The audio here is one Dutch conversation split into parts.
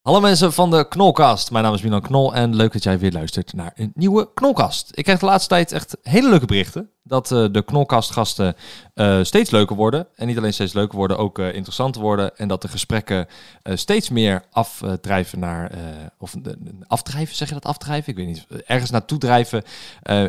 Hallo mensen van de Knolkast. Mijn naam is Milan Knol en leuk dat jij weer luistert naar een nieuwe Knolkast. Ik krijg de laatste tijd echt hele leuke berichten. Dat uh, de Knolkast-gasten uh, steeds leuker worden. En niet alleen steeds leuker worden, ook uh, interessanter worden. En dat de gesprekken steeds meer afdrijven naar... of afdrijven, zeg je dat afdrijven? Ik weet niet. Ergens naartoe drijven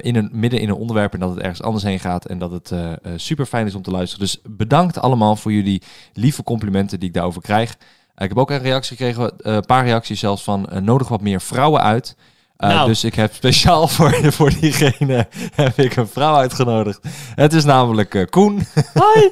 in een, midden in een onderwerp. En dat het ergens anders heen gaat. En dat het super fijn is om te luisteren. Dus bedankt allemaal voor jullie lieve complimenten die ik daarover krijg. Ik heb ook een reactie gekregen, eh, een paar reacties zelfs van uh, nodig wat meer vrouwen uit. Uh, nou. Dus ik heb speciaal voor, voor diegene heb ik een vrouw uitgenodigd. Het is namelijk uh, Koen. Hoi!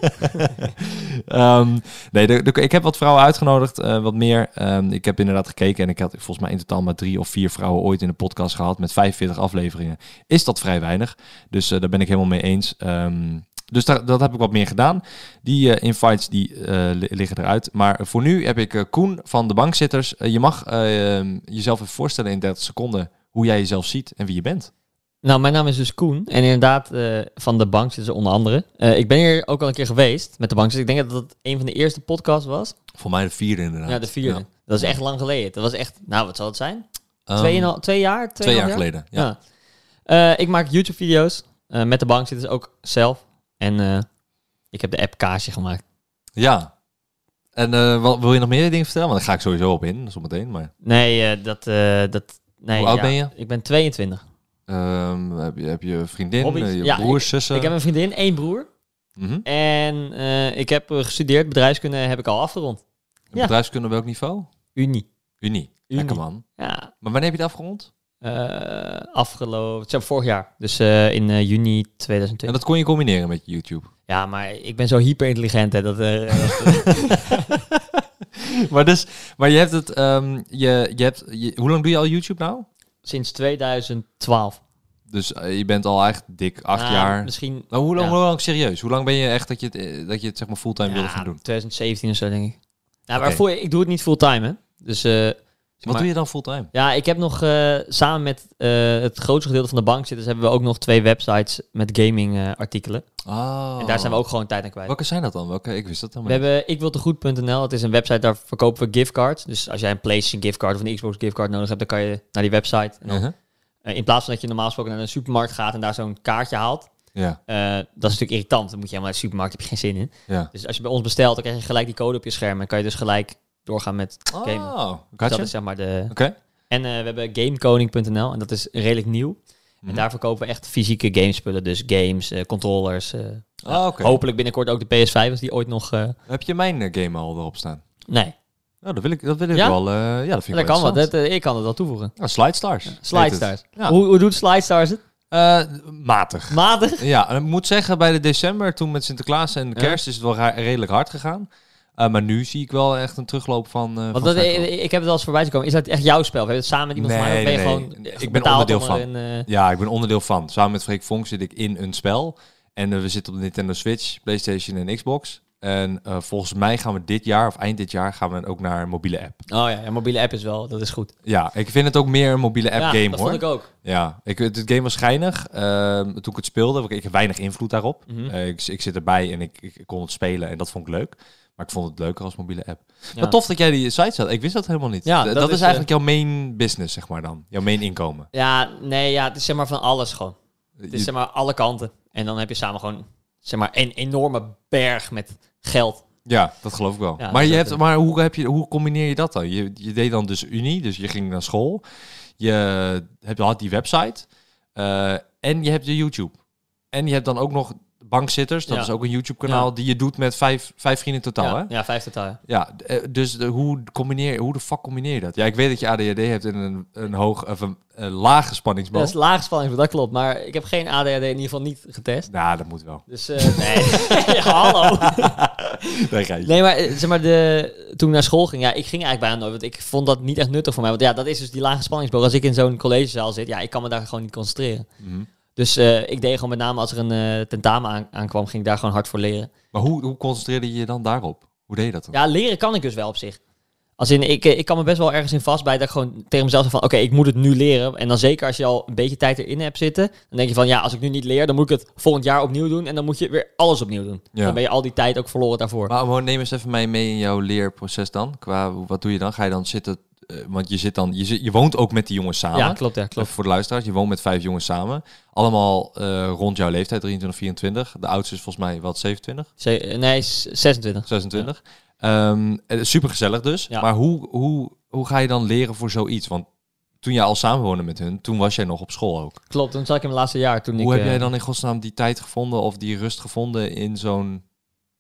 um, nee, de, de, ik heb wat vrouwen uitgenodigd, uh, wat meer. Um, ik heb inderdaad gekeken en ik had volgens mij in totaal maar drie of vier vrouwen ooit in de podcast gehad met 45 afleveringen. Is dat vrij weinig? Dus daar ben ik helemaal mee eens. Um, dus daar, dat heb ik wat meer gedaan. Die uh, invites die, uh, liggen eruit. Maar voor nu heb ik uh, Koen van de Bankzitters. je mag ehm, jezelf even voorstellen in 30 seconden hoe jij jezelf ziet en wie je bent. Nou, mijn naam is dus Koen. En inderdaad van de Bankzitters onder andere. ik ben hier ook al een keer geweest met de Bankzitters. Ik denk dat dat een van de eerste podcasts was. Voor mij de vierde inderdaad. Ja, de vierde. Dat is echt lang geleden. Dat was echt, nou wat zal het zijn? Um, twee, al, twee jaar? Twee, jaar, jaar, geleden, ja. ja. ik maak YouTube-video's met de Bankzitters ook zelf. En uh, ik heb de app Kaasje gemaakt. Ja. En uh, wat, wil je nog meer dingen vertellen? Want daar ga ik sowieso op in, zometeen. Maar... Nee, uh, dat, dat... Nee, Hoe oud ben je? Ik ben 22. Um, heb, je, heb je vriendin, Hobbies? je ja, broers, zussen? Ik heb een vriendin, één broer. Mm -hmm. En ik heb gestudeerd, bedrijfskunde heb ik al afgerond. Ja. Bedrijfskunde op welk niveau? Unie. Unie. Unie. Lekker man. Ja. Maar wanneer heb je het afgerond? Uh, afgelopen, vorig jaar. Dus uh, in uh, juni 2020. En dat kon je combineren met YouTube? Ja, maar ik ben zo hyper intelligent. Hè, dat, maar, dus, maar je hebt het, um, je, je hebt, je, hoe lang doe je al YouTube nou? Sinds 2012. Dus je bent al echt dik acht nou, jaar. Misschien. Nou, hoe, lang, ja. hoe lang serieus? Hoe lang ben je echt dat je het, dat je het zeg maar fulltime ja, wilde gaan doen? 2017 of zo, denk ik. Okay. maar voor, ik doe het niet fulltime, hè? Dus wat maar, doe je dan fulltime? Ja, ik heb nog uh, samen met uh, het grootste gedeelte van de bank zitten, hebben we ook nog twee websites met gaming uh, artikelen. Oh. En daar zijn we ook gewoon tijd aan kwijt. Welke zijn dat dan? Welke? Ik wist dat dan We hebben ikwiltegoed.nl. Het is een website, daar verkopen we giftcards. Dus als jij een PlayStation giftcard of een Xbox giftcard nodig hebt, dan kan je naar die website. En dan, -huh. in plaats van dat je normaal gesproken naar een supermarkt gaat en daar zo'n kaartje haalt. Ja. dat is natuurlijk irritant. Dan moet je helemaal naar de supermarkt, heb je geen zin in. Ja. Dus als je bij ons bestelt, dan krijg je gelijk die code op je scherm. En kan je dus gelijk doorgaan met oh, gamen. Gotcha. Dus dat is zeg maar de... Oké. Okay. En uh, we hebben gamekoning.nl en dat is redelijk nieuw. En daar verkopen we echt fysieke gamespullen. Dus games, uh, controllers. Uh, oh, okay. Hopelijk binnenkort ook de PS5 als die ooit nog... Heb je mijn game al erop staan? Nee. Nou, dat wil ik, dat wil ik ja? wel. ja, dat vind ik dat wel kan wat. Dat, ik kan het wel toevoegen. Ja, Slide Stars. Ja, Slide Stars. Ja. Hoe, hoe doet Slide Stars het? Uh, matig. Matig? Ja, en ik moet zeggen, bij de december, toen met Sinterklaas en kerst, is het wel redelijk hard gegaan. Uh, maar nu zie ik wel echt een terugloop van. Uh, Want van dat, ik, ik heb het al eens voorbij gekomen. Is dat echt jouw spel? We hebben het samen met iemand nee, van mij? ben je nee. gewoon ik ben onderdeel van. Een, uh... Ja, ik ben onderdeel van. Samen met Freek Vonk zit ik in een spel. En we zitten op de Nintendo Switch, PlayStation en Xbox. En volgens mij gaan we dit jaar, of eind dit jaar, gaan we ook naar een mobiele app. Oh ja, een mobiele app is wel, dat is goed. Ja, ik vind het ook meer een mobiele app ja, game dat hoor. vond ik ook. Ja, ik, het game was schijnig. toen ik het speelde, ik, ik heb weinig invloed daarop. Mhm. ik, ik zit erbij en ik, ik kon het spelen en dat vond ik leuk. Maar ik vond het leuker als mobiele app. Ja. Maar tof dat jij die site had. Ik wist dat helemaal niet. Ja, dat, dat is, is, eigenlijk jouw main business, zeg maar dan. Jouw main inkomen. Ja, nee, ja, het is zeg maar van alles gewoon. Het is zeg maar alle kanten. En dan heb je samen gewoon zeg maar een enorme berg met geld. Ja, dat geloof ik wel. Ja, maar je hebt, maar hoe, heb je, hoe combineer je dat dan? Je, je deed dan dus Unie, dus je ging naar school. Je hebt, had die website. eh, en je hebt je YouTube. En je hebt dan ook nog bankzitters. Dat Ja. is ook een YouTube kanaal Ja. die je doet met vijf, vijf vrienden totaal, ja, hè? ja, vijf totaal. ja. Ja, eh, dus de, hoe combineer hoe de fuck combineer je dat? Ja, ik weet dat je ADHD hebt en een, een hoog of een, een lage spanningsboog. Dat is lage spanning, dat klopt. Maar ik heb geen ADHD in ieder geval niet getest. Nou, dat moet wel. Dus eh, nee, ja, hallo. Nee, maar eh, zeg maar, de, toen ik naar school ging, ja, ik ging eigenlijk bijna nooit, want ik vond dat niet echt nuttig voor mij. Want ja, dat is dus die lage spanningsboog. Als ik in zo'n collegezaal zit, ja, ik kan me daar gewoon niet concentreren. Mhm. Dus eh, ik deed gewoon met name als er een eh, tentamen aan, aankwam, ging ik daar gewoon hard voor leren. Maar hoe, hoe concentreerde je je dan daarop? Hoe deed je dat dan? Ja, leren kan ik dus wel op zich. Als in, ik, eh, ik kan me best wel ergens in vastbijten dat ik gewoon tegen mezelf zeg van, oké, ik moet het nu leren. En dan zeker als je al een beetje tijd erin hebt zitten, dan denk je van, ja, als ik nu niet leer, dan moet ik het volgend jaar opnieuw doen. En dan moet je weer alles opnieuw doen. Ja. Dan ben je al die tijd ook verloren daarvoor. Maar neem eens even mij mee in jouw leerproces dan. Qua, wat doe je dan? Ga je dan zitten want je zit dan, je, zit, je woont ook met die jongens samen. Ja, klopt, ja, klopt. Even voor de luisteraars, je woont met vijf jongens samen. Allemaal eh, rond jouw leeftijd, 23, 24. De oudste is volgens mij wat, 27, Ze- nee, s- 26. 26. Ehm, super gezellig dus. Ja. Maar hoe, hoe, hoe ga je dan leren voor zoiets? Want toen jij al samenwoonde met hun, toen was jij nog op school ook. Klopt, toen zat ik in mijn laatste jaar. Toen Hoe ik, heb eh, jij dan in godsnaam die tijd gevonden of die rust gevonden in zo'n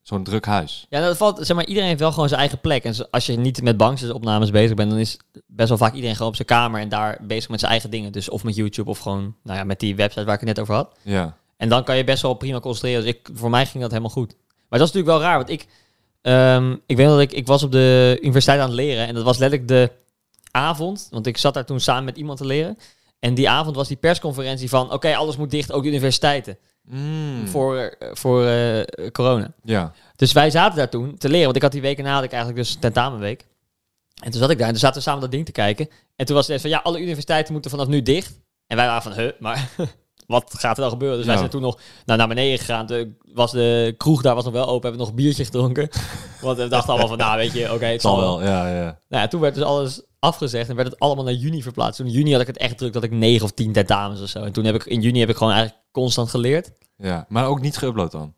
zo'n druk huis? Ja, dat valt, zeg maar, iedereen heeft wel gewoon zijn eigen plek. En als je niet met bankzitopnames bezig bent, dan is best wel vaak iedereen gewoon op zijn kamer en daar bezig met zijn eigen dingen. Dus of met YouTube of gewoon, nou ja, met die website waar ik het net over had. Ja. En dan kan je best wel prima concentreren. Dus ik, voor mij ging dat helemaal goed. Maar dat is natuurlijk wel raar, want ik, ehm, ik weet dat ik, ik was op de universiteit aan het leren en dat was letterlijk de avond, want ik zat daar toen samen met iemand te leren. En die avond was die persconferentie van, oké, alles moet dicht, ook de universiteiten, Mm. voor, eh, voor eh, corona. Ja. Dus wij zaten daar toen te leren, want ik had die weken na had ik eigenlijk dus tentamenweek. En toen zat ik daar en toen zaten we samen dat ding te kijken. En toen was het van, ja, alle universiteiten moeten vanaf nu dicht. En wij waren van, huh, maar wat gaat er dan gebeuren? Dus wij zijn toen nog nou, naar beneden gegaan. Toen was de kroeg daar was nog wel open, hebben we nog een biertje gedronken. Want we dachten allemaal van, nou weet je, oké, het Zal wel. wel, ja, ja. Nou ja, toen werd dus alles afgezegd en werd het allemaal naar juni verplaatst. Toen in juni had ik het echt druk dat ik negen of tien tentamens of zo. En toen heb ik, in juni heb ik gewoon eigenlijk constant geleerd. ja. Maar ook niet geüpload dan?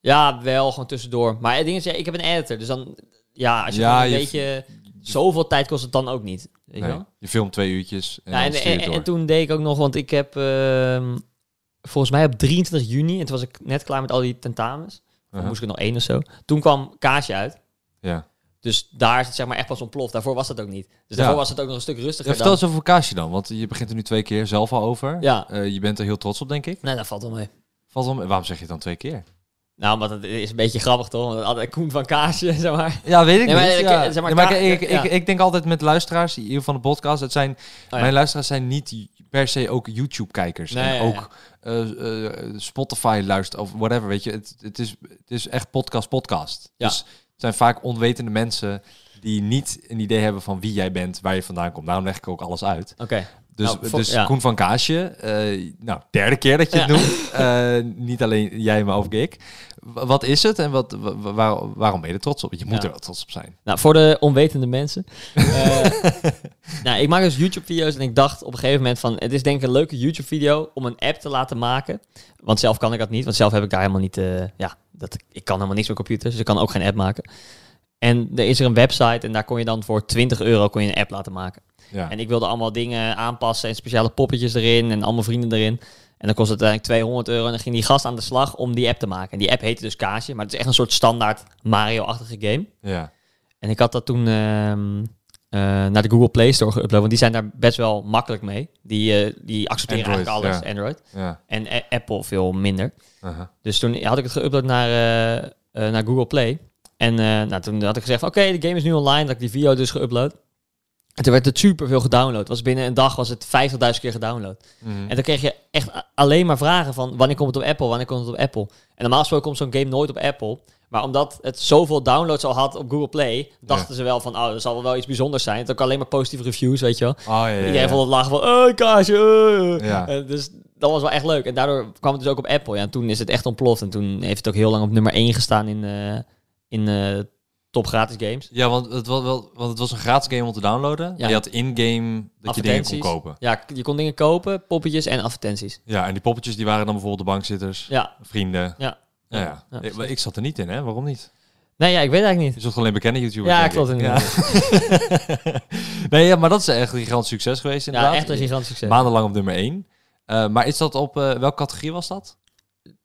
Ja, wel, gewoon tussendoor. Maar het ding is, ja, ik heb een editor, dus dan... Ja, als je Ja, een je- beetje... Zoveel tijd kost het dan ook niet. Weet je Nee. wel? Je filmt twee uurtjes en Ja, dan en, en, en toen deed ik ook nog, want ik heb ehm, volgens mij op 23 juni, en toen was ik net klaar met al die tentamens, moest ik er nog één of zo. Toen kwam Kaasje uit. Ja. Dus daar is het zeg maar echt pas ontploft. Daarvoor was dat ook niet. Dus Ja. daarvoor was het ook nog een stuk Ja, rustiger vertel dan. eens over Kaasje dan, want je begint er nu twee keer zelf al over. Ja, Eh, je bent er heel trots op, denk ik. nee, dat valt wel mee. Valt wel mee. Waarom zeg je het dan twee keer? Nou, maar dat is een beetje grappig toch? Want altijd Koen van Kaasje, zeg maar. Ja, weet ik Nee, maar niet. ik- ja. zeg maar, Ja, ik, ik, ja. denk altijd met luisteraars, hier van de podcast, het zijn, Oh, ja. mijn luisteraars zijn niet per se ook YouTube-kijkers. Nee, en ja, ook eh, eh, Spotify luisteren of whatever, weet je. Het, het, is, het is echt podcast-podcast. Ja. Dus het zijn vaak onwetende mensen die niet een idee hebben van wie jij bent, waar je vandaan komt. Daarom leg ik ook alles uit. Oké. Dus, Nou, dus ja. Koen van Kaasje, eh, nou, derde keer dat je het Ja. noemt. Eh, niet alleen jij, maar ook ik. Wat is het en wat, wa- wa- waar, waarom ben je er trots op? Je moet Ja. er wel trots op zijn. Nou, voor de onwetende mensen. Eh, nou, ik maak dus YouTube-video's en ik dacht op een gegeven moment van... Het is denk ik een leuke YouTube-video om een app te laten maken. Want zelf kan ik dat niet, want zelf heb ik daar helemaal niet... ja, dat, ik kan helemaal niks met computers, dus ik kan ook geen app maken. En er is er een website en daar kon je dan voor 20 euro kon je een app laten maken. Ja. En ik wilde allemaal dingen aanpassen en speciale poppetjes erin en allemaal vrienden erin. En dan kost het uiteindelijk 200 euro en dan ging die gast aan de slag om die app te maken. En die app heette dus Kaasje, maar het is echt een soort standaard Mario-achtige game. ja. En ik had dat toen ehm, eh, naar de Google Play Store geüpload, want die zijn daar best wel makkelijk mee. Die, eh, die accepteren Android, eigenlijk alles, ja. Android. ja. En Apple veel minder. Dus toen had ik het geüpload naar, eh, naar Google Play. En nou, toen had ik gezegd, oké, de game is nu online. Dat ik die video dus geüpload. En toen werd het super veel gedownload. Was binnen een dag was het 50.000 keer gedownload. Mhm. En dan kreeg je echt alleen maar vragen van wanneer komt het op Apple, wanneer komt het op Apple. En normaal gesproken komt zo'n game nooit op Apple. Maar omdat het zoveel downloads al had op Google Play, dachten ze wel van, oh, er zal wel iets bijzonders zijn. Het ook alleen maar positieve reviews, weet je wel. Oh, ja, ja. Iedereen vond het lachen van, oh, kaasje. eh." Eh, dus dat was wel echt leuk. En daardoor kwam het dus ook op Apple. Ja, en toen is het echt ontploft. En toen heeft het ook heel lang op nummer 1 gestaan in, eh, in top gratis games. Ja, want het, was wel, want het was een gratis game om te downloaden. Ja. Je had in-game dat je dingen kon kopen. Ja, je kon dingen kopen, poppetjes en advertenties. Ja, en die poppetjes die waren dan bijvoorbeeld de bankzitters, Ja. vrienden. Ja. Ja, ja. Ja, ik, zat er niet in, hè? Waarom niet? Nee, ja, ik weet eigenlijk niet. Je zult alleen bekende YouTubers. Ja, klopt inderdaad. Ja. nee, ja, maar dat is echt een gigantisch succes geweest Ja, inderdaad. echt een gigantisch succes. Maandenlang op nummer 1. maar is dat op, eh, welke categorie was dat?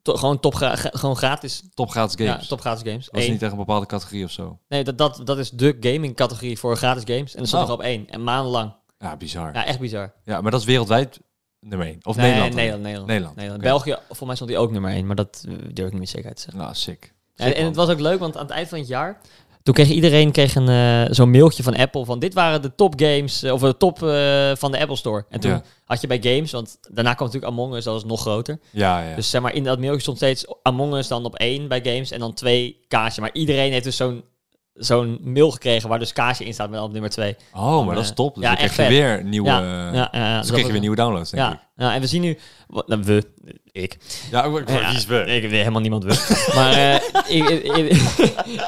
To- gewoon top gewoon gratis. Top gratis games. Ja, top gratis games. Eén. niet echt een bepaalde categorie of zo. Nee, dat, dat, dat is de gaming categorie voor gratis games. En dat stond Oh. nog op één. En maandenlang. Ja, bizar. Ja, Ja, echt bizar. maar dat is wereldwijd nummer 1. Of Nee, Nederland? Nederland, Nederland. Nederland. België, voor mij stond hij ook nummer één. Maar dat eh, durf ik niet met zekerheid te zeggen. Nou, sick. En, Sick, en het man. was ook leuk, want aan het eind van het jaar... Toen kreeg iedereen kreeg een, eh, zo'n mailtje van Apple van dit waren de top games, eh, of de top eh, van de Apple Store. En toen Ja. had je bij games, want daarna kwam natuurlijk Among Us, dat was nog groter. Ja, ja. Dus zeg maar, in dat mailtje stond steeds Among Us dan op één bij games en dan twee kaasje. Maar iedereen heeft dus zo'n zo'n mail gekregen waar dus kaasje in staat met op nummer twee. oh, maar dat is eh, top. Dus ja, dan krijg je weer nieuwe... ja, ja, ja, dus krijg je weer nieuwe downloads, denk ik. ja, en we zien nu... Wat, nou, we, ik. Ja, ik, Ja, wie is we? Ik weet helemaal niemand we. maar eh, ik, ik,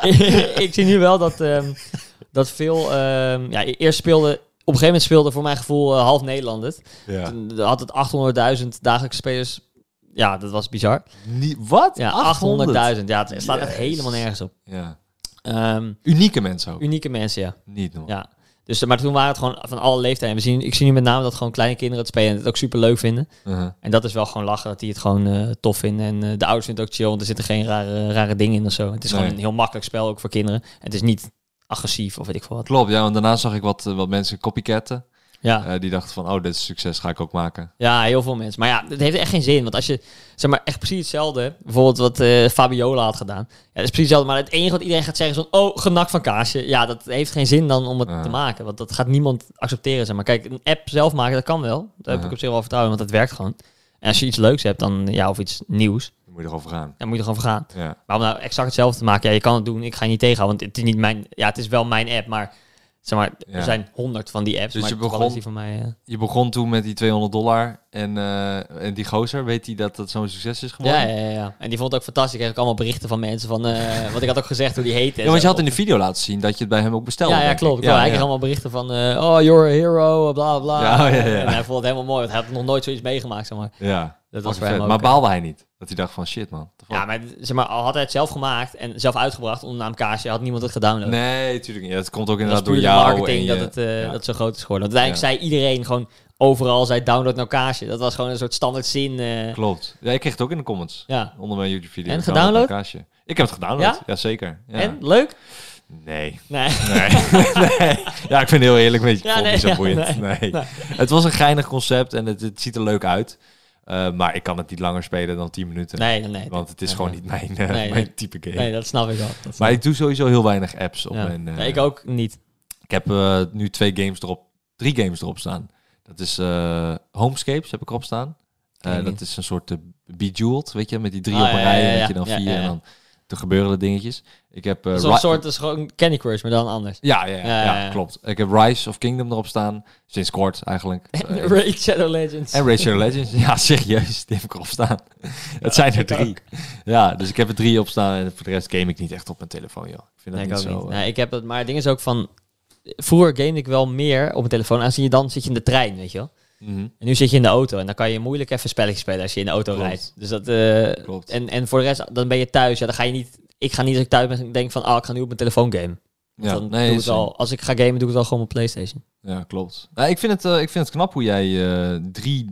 ik, ik zie nu wel dat, ehm, dat veel... ehm, ja, eerst speelde een gegeven moment speelde voor mijn gevoel eh, half Nederland het. Ja. Toen had het 800.000 dagelijkse spelers. Ja, dat was bizar. Niet, wat? Ja, 800.000. Ja, het slaat echt helemaal nergens op. Ja. Ehm, Unieke mensen ook. unieke mensen, ja. Niet nog. ja. Dus, maar toen waren het gewoon van alle leeftijden. We zien, ik zie nu met name dat gewoon kleine kinderen het spelen en het ook super leuk vinden. Uh-huh. En dat is wel gewoon lachen, dat die het gewoon eh, tof vinden. En eh, de ouders vinden het ook chill, want er zitten geen rare, rare dingen in of zo. Het is Nee. gewoon een heel makkelijk spel, ook voor kinderen. Het is niet agressief of weet ik veel wat. Klopt, ja, want daarna zag ik wat, eh, wat mensen copycatten. Ja. Eh, die dachten van, oh, dit is succes, ga ik ook maken. Ja, heel veel mensen. Maar ja, het heeft echt geen zin. Want als je, zeg maar, echt precies hetzelfde. Bijvoorbeeld wat eh, Fabiola had gedaan. Ja, dat is precies hetzelfde. Maar het enige wat iedereen gaat zeggen is van, oh, genak van kaasje. Ja, dat heeft geen zin dan om het te maken. Want dat gaat niemand accepteren, zeg maar. Kijk, een app zelf maken, dat kan wel. Daar heb ik op zich wel vertrouwen want het werkt gewoon. En als je iets leuks hebt, dan, ja, of iets nieuws, moet je erover gaan. dan moet je er gewoon voor gaan. Ja. Maar om nou exact hetzelfde te maken, ja, je kan het doen. Ik ga je niet tegenhouden, want het is niet mijn, ja, het is wel mijn app, maar... Zeg maar, Ja. er zijn honderd van die apps, Dus maar je begon- die van mij... eh, Je begon toen met die 200 dollar en, eh, en die gozer, weet hij dat dat zo'n succes is geworden? Ja, ja, ja, ja. En die vond het ook fantastisch. Ik kreeg ook allemaal berichten van mensen van... eh want ik had ook gezegd hoe die heette. Ja, want je had in de video laten zien dat je het bij hem ook bestelde. Ja, ja, klopt. ik. klopt. hij kreeg allemaal berichten van... eh, oh, you're a hero, bla, bla. Ja, ja, ja. En hij vond het helemaal mooi. Want hij had nog nooit zoiets meegemaakt, zeg maar. Ja, Dat was vet. ook, Maar baalde hij niet? Dat hij dacht van, shit man. Ja, maar zeg maar, al had hij het zelf gemaakt en zelf uitgebracht onder naam Kaasje, had niemand het gedownload. Nee, tuurlijk niet. Het komt ook inderdaad door jou. marketing en dat het, eh, ja. dat zo groot is geworden. Want uiteindelijk zei iedereen gewoon overal, zei download nou Kaasje. Dat was gewoon een soort standaard zin. eh, Klopt. Ja, ik kreeg het ook in de comments. ja. Onder mijn YouTube video. En Download gedownload? kaasje. Ik heb het gedownload. Ja? Ja, zeker. Ja. En? Leuk? Nee. Nee. Nee. nee. Ja, ik vind het heel eerlijk. Weet je, Ja, nee, niet zo boeiend. nee. Nee. Nee. Het was een geinig concept en het, het ziet er leuk uit. Uh, maar ik kan het niet langer spelen dan 10 minuten. Nee, nee, nee. Want het is Nee, gewoon nee. niet mijn, uh, Nee, mijn type game. Nee, dat snap ik wel. Snap maar ik doe sowieso heel weinig apps op Ja. mijn... uh, ik ook niet. Ik heb nu twee games erop, drie games erop staan. Dat is Homescapes heb ik erop staan. Dat is een soort Bejeweled, weet je, met die drie Ah, op een rij ja, en ja, dat je dan vier en dan er gebeuren er dingetjes. Ik heb uh, Zo'n Ri- soort, is gewoon Candy Crush, maar dan anders. Ja, ja, ja, klopt. Ik heb Rise of Kingdom erop staan. Sinds kort eigenlijk. En Eh, Raid Shadow Legends. en Raid Shadow Legends. Ja, serieus. Die heb ik erop staan. Het zijn er ik drie. Ja, dus ik heb er drie op staan. En voor de rest game ik niet echt op mijn telefoon, joh. Ik vind dat Nee, ik niet ook zo... niet. eh, Nee, ik heb dat, maar het ding is ook van... Vroeger gamede ik wel meer op mijn telefoon. En zie je dan zit je in de trein, weet je wel. Mhm, En nu zit je in de auto. En dan kan je moeilijk even spelletjes spelen als je in de auto Klopt. rijdt. Dus dat... eh, Klopt. en, en voor de rest, dan ben je thuis. Ja, dan ga je niet... Ik ga niet als ik thuis ben denk van... Oh, ik ga nu op mijn telefoon gamen. Ja, dan nee, doe het al, als ik ga gamen, doe ik het al gewoon op PlayStation. Ja, klopt. Nou, ik, vind het, eh, ik vind het knap hoe jij eh, drie,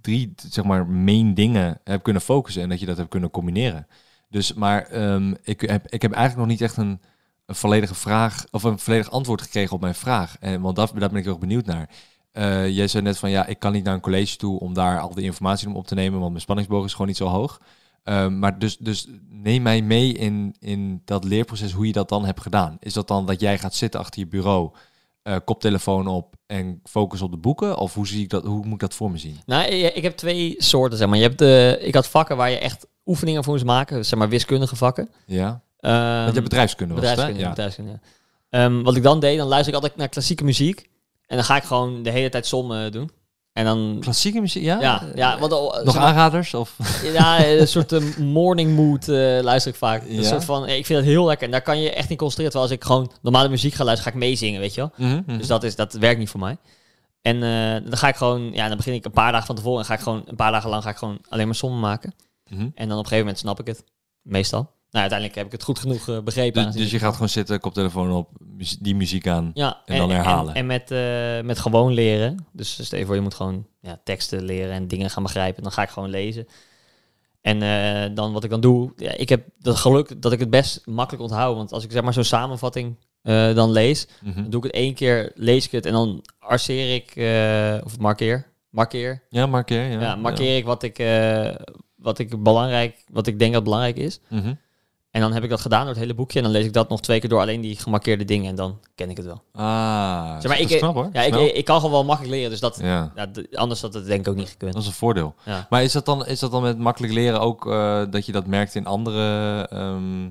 drie zeg maar, main dingen hebt kunnen focussen en dat je dat hebt kunnen combineren. Dus, maar ehm, ik, heb, ik heb eigenlijk nog niet echt een, een volledige vraag of een volledig antwoord gekregen op mijn vraag. En, want daar, daar ben ik heel erg benieuwd naar. Eh, jij zei net van ja, ik kan niet naar een college toe om daar al de informatie om op te nemen, want mijn spanningsboog is gewoon niet zo hoog. Ehm, maar dus, dus neem mij mee in, in dat leerproces, hoe je dat dan hebt gedaan. Is dat dan dat jij gaat zitten achter je bureau, eh, koptelefoon op en focus op de boeken? Of hoe, zie ik dat, hoe moet ik dat voor me zien? Nou, ik heb twee soorten, zeg maar. Je hebt de, ik had vakken waar je echt oefeningen voor moest maken. Zeg maar wiskundige vakken. Ja? Want je bedrijfskunde was het, hè? bedrijfskunde, Ja. bedrijfskunde, ja. Ehm, wat ik dan deed, dan luister ik altijd naar klassieke muziek. En dan ga ik gewoon de hele tijd sommen doen. En dan... Klassieke muziek, ja? Ja, ja, want, oh, Nog aanraders? Of? Ja, een soort eh, morning mood eh, luister ik vaak. Een soort van, ik vind het heel lekker. En daar kan je echt in concentreren. Terwijl als ik gewoon normale muziek ga luisteren, ga ik meezingen, weet je wel. Mhm, mhm. Dus dat, is, dat werkt niet voor mij. En eh, dan ga ik gewoon, ja, dan begin ik een paar dagen van tevoren en ga ik gewoon een paar dagen lang ga ik gewoon alleen maar sommen maken. Mhm. En dan op een gegeven moment snap ik het. Meestal. Nou, uiteindelijk heb ik het goed genoeg eh, begrepen. Dus, dus je gaat gewoon zitten, koptelefoon op, die muziek aan. ja, en dan herhalen. En, met, eh, met gewoon leren. Dus stel je voor, je moet gewoon ja, teksten leren en dingen gaan begrijpen. Dan ga ik gewoon lezen. En eh, dan wat ik dan doe, ja, ik heb dat geluk dat ik het best makkelijk onthoud. Want als ik zeg maar zo'n samenvatting dan lees, Mhm. dan doe ik het één keer, lees ik het en dan arceer ik, of markeer, markeer, Ja, markeer. Ja, ja, markeer ik wat ik, wat ik belangrijk, wat ik denk dat belangrijk is. Mhm. En dan heb ik dat gedaan door het hele boekje en dan lees ik dat nog twee keer door alleen die gemarkeerde dingen en dan ken ik het wel. Ah, Zeg maar, ik- knap hoor. Ja, ik, ik, kan gewoon wel makkelijk leren, dus dat, ja, anders had het denk ik ook niet gekund. dat is een voordeel. Ja. Maar is dat dan, is dat dan met makkelijk leren ook eh, dat je dat merkt in andere, ehm,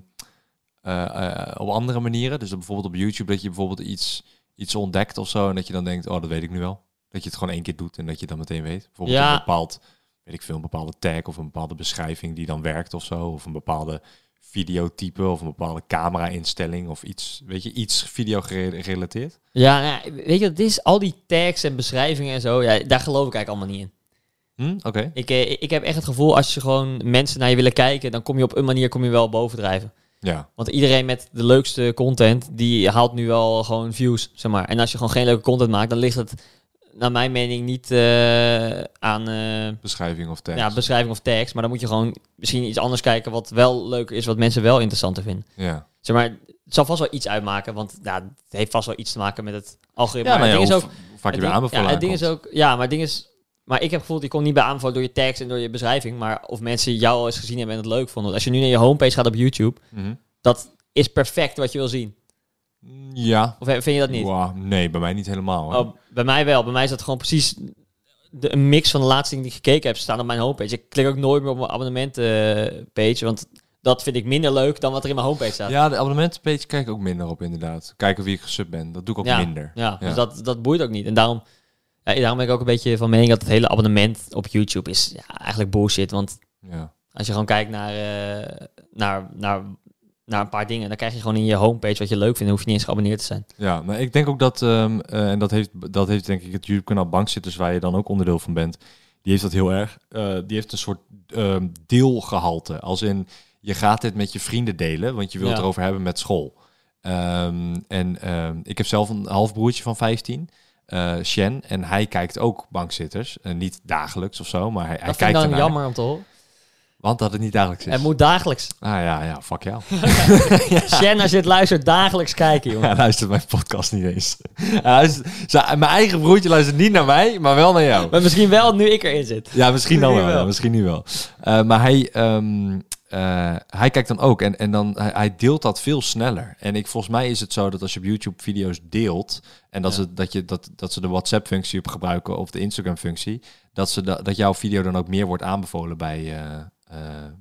eh, eh, op andere manieren? Dus bijvoorbeeld op YouTube dat je bijvoorbeeld iets, iets ontdekt of zo en dat je dan denkt, oh dat weet ik nu wel. Dat je het gewoon één keer doet en dat je dan meteen weet. Bijvoorbeeld Ja. een bepaald, weet ik veel, een bepaalde tag of een bepaalde beschrijving die dan werkt of zo. Of een bepaalde videotype of een bepaalde camera-instelling of iets, weet je, iets video gere- gerelateerd? Ja, nou weet je het is? Al die tags en beschrijvingen en zo, ja, daar geloof ik eigenlijk allemaal niet in. Hm? Oké. Ik, eh, ik heb echt het gevoel, als je gewoon mensen naar je willen kijken, dan kom je op een manier kom je wel bovendrijven. Ja. Want iedereen met de leukste content, die haalt nu wel gewoon views, zeg maar. En als je gewoon geen leuke content maakt, dan ligt het, naar mijn mening, niet eh, aan eh, Beschrijving of tekst. ja, beschrijving of tekst. Maar dan moet je gewoon misschien iets anders kijken wat wel leuk is, wat mensen wel interessant vinden. ja. Zeg maar, het zal vast wel iets uitmaken, want ja, het heeft vast wel iets te maken met het algoritme. Ja, maar nou het ja, ding is ook, vaak je bij aanbevolen ja, het ding is ook, ja, maar het ding is, maar ik heb gevoeld, je komt niet bij aanbevolen door je tekst en door je beschrijving, maar of mensen jou al eens gezien hebben en het leuk vonden. Als je nu naar je homepage gaat op YouTube, Mhm. dat is perfect wat je wil zien. Ja. Of vind je dat niet? Wow, nee, bij mij niet helemaal. hoor. Oh, bij mij wel. Bij mij is dat gewoon precies de, een mix van de laatste dingen die ik gekeken heb staan op mijn homepage. Ik klik ook nooit meer op mijn abonnementenpage, want dat vind ik minder leuk dan wat er in mijn homepage staat. Ja, de abonnementenpage kijk ik ook minder op inderdaad. Kijken wie ik gesub ben. Dat doe ik ook Ja, minder. Ja, Ja. dus dat, dat boeit ook niet. En daarom, ja, daarom ben ik ook een beetje van mening dat het hele abonnement op YouTube is ja, eigenlijk bullshit. Want Ja. als je gewoon kijkt naar, eh, naar, naar, naar een paar dingen, dan krijg je gewoon in je homepage wat je leuk vindt. Dan hoef je niet eens geabonneerd te zijn. Ja, maar ik denk ook dat, ehm, eh, en dat heeft, dat heeft denk ik het YouTube-kanaal Bankzitters, waar je dan ook onderdeel van bent, die heeft dat heel erg. Eh, die heeft een soort ehm, deelgehalte. Als in, je gaat dit met je vrienden delen, want je wilt Ja. erover hebben met school. Ehm, en ik heb zelf een halfbroertje van 15, eh Shen, en hij kijkt ook Bankzitters. Eh, niet dagelijks of zo, maar hij, hij dat vind kijkt ik dan ernaar. jammer om te horen. Want dat het niet dagelijks is. Het moet dagelijks. Ah ja, ja, fuck jou. Shen, als je het luistert, dagelijks kijken, jongen. Hij luistert mijn podcast niet eens. Luistert- zijn- mijn eigen broertje luistert niet naar mij, maar wel naar jou. Maar misschien wel nu ik erin zit. Ja, misschien dan wel. wel. Ja, misschien nu wel. Eh, maar hij, ehm, eh, hij kijkt dan ook en, en dan, hij, hij deelt dat veel sneller. En ik, volgens mij is het zo dat als je op YouTube video's deelt en dat, Ja. ze, dat, je, dat, dat ze de WhatsApp-functie op gebruiken of de Instagram-functie, dat, ze da- dat jouw video dan ook meer wordt aanbevolen bij, eh,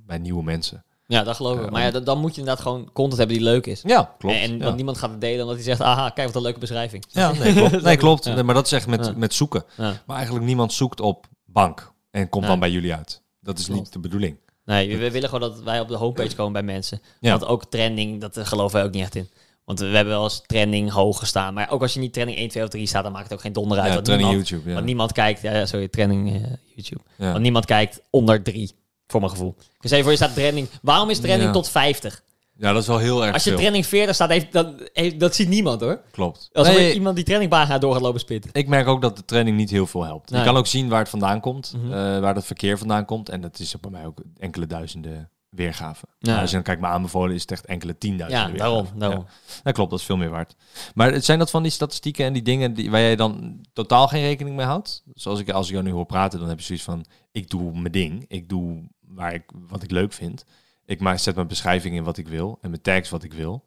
bij nieuwe mensen. Ja, dat geloof ik. Eh, maar ja, dan, dan moet je inderdaad gewoon content hebben die leuk is. Ja, klopt. En, en ja. want niemand gaat het delen omdat hij zegt, aha, kijk wat een leuke beschrijving. Ja, nee, klopt. Nee, klopt. Ja. Maar dat is echt met, met zoeken. Maar eigenlijk niemand zoekt op bank en komt dan bij jullie uit. Dat is Klopt. niet de bedoeling. Nee, we, we willen gewoon dat wij op de homepage komen bij mensen. Ja. Want ook trending, dat eh, geloven wij ook niet echt in. Want we hebben wel eens trending hoog gestaan. Maar ook als je niet trending 1, 2 of 3 staat, dan maakt het ook geen donder uit. Ja, want, niemand, YouTube. Ja. want niemand kijkt, ja, ja, sorry, trending eh, YouTube. Ja. Want niemand kijkt onder 3, voor mijn gevoel. Dus even voor je staat trending. Waarom is trending Ja. tot 50? ja, dat is wel heel erg Als je veel. trending 40 staat, heeft, dan, heeft, dat ziet niemand hoor. Klopt. Als Nee, er iemand die trendingpagina door gaat lopen spitten. ik merk ook dat de training niet heel veel helpt. Nee. Je kan ook zien waar het vandaan komt, Mhm. eh, waar het verkeer vandaan komt. En dat is bij mij ook enkele duizenden weergaven. Ja. Maar als je dan kijkt naar aanbevolen, is het echt enkele tienduizenden Ja, daarom. daarom. Ja. Dat klopt, dat is veel meer waard. Maar het zijn dat van die statistieken en die dingen die, waar jij dan totaal geen rekening mee houdt? Zoals ik, als ik jou nu hoor praten, dan heb je zoiets van... Ik doe mijn ding. Ik doe waar ik, wat ik leuk vind. Ik maak, zet mijn beschrijving in wat ik wil. En mijn tags wat ik wil.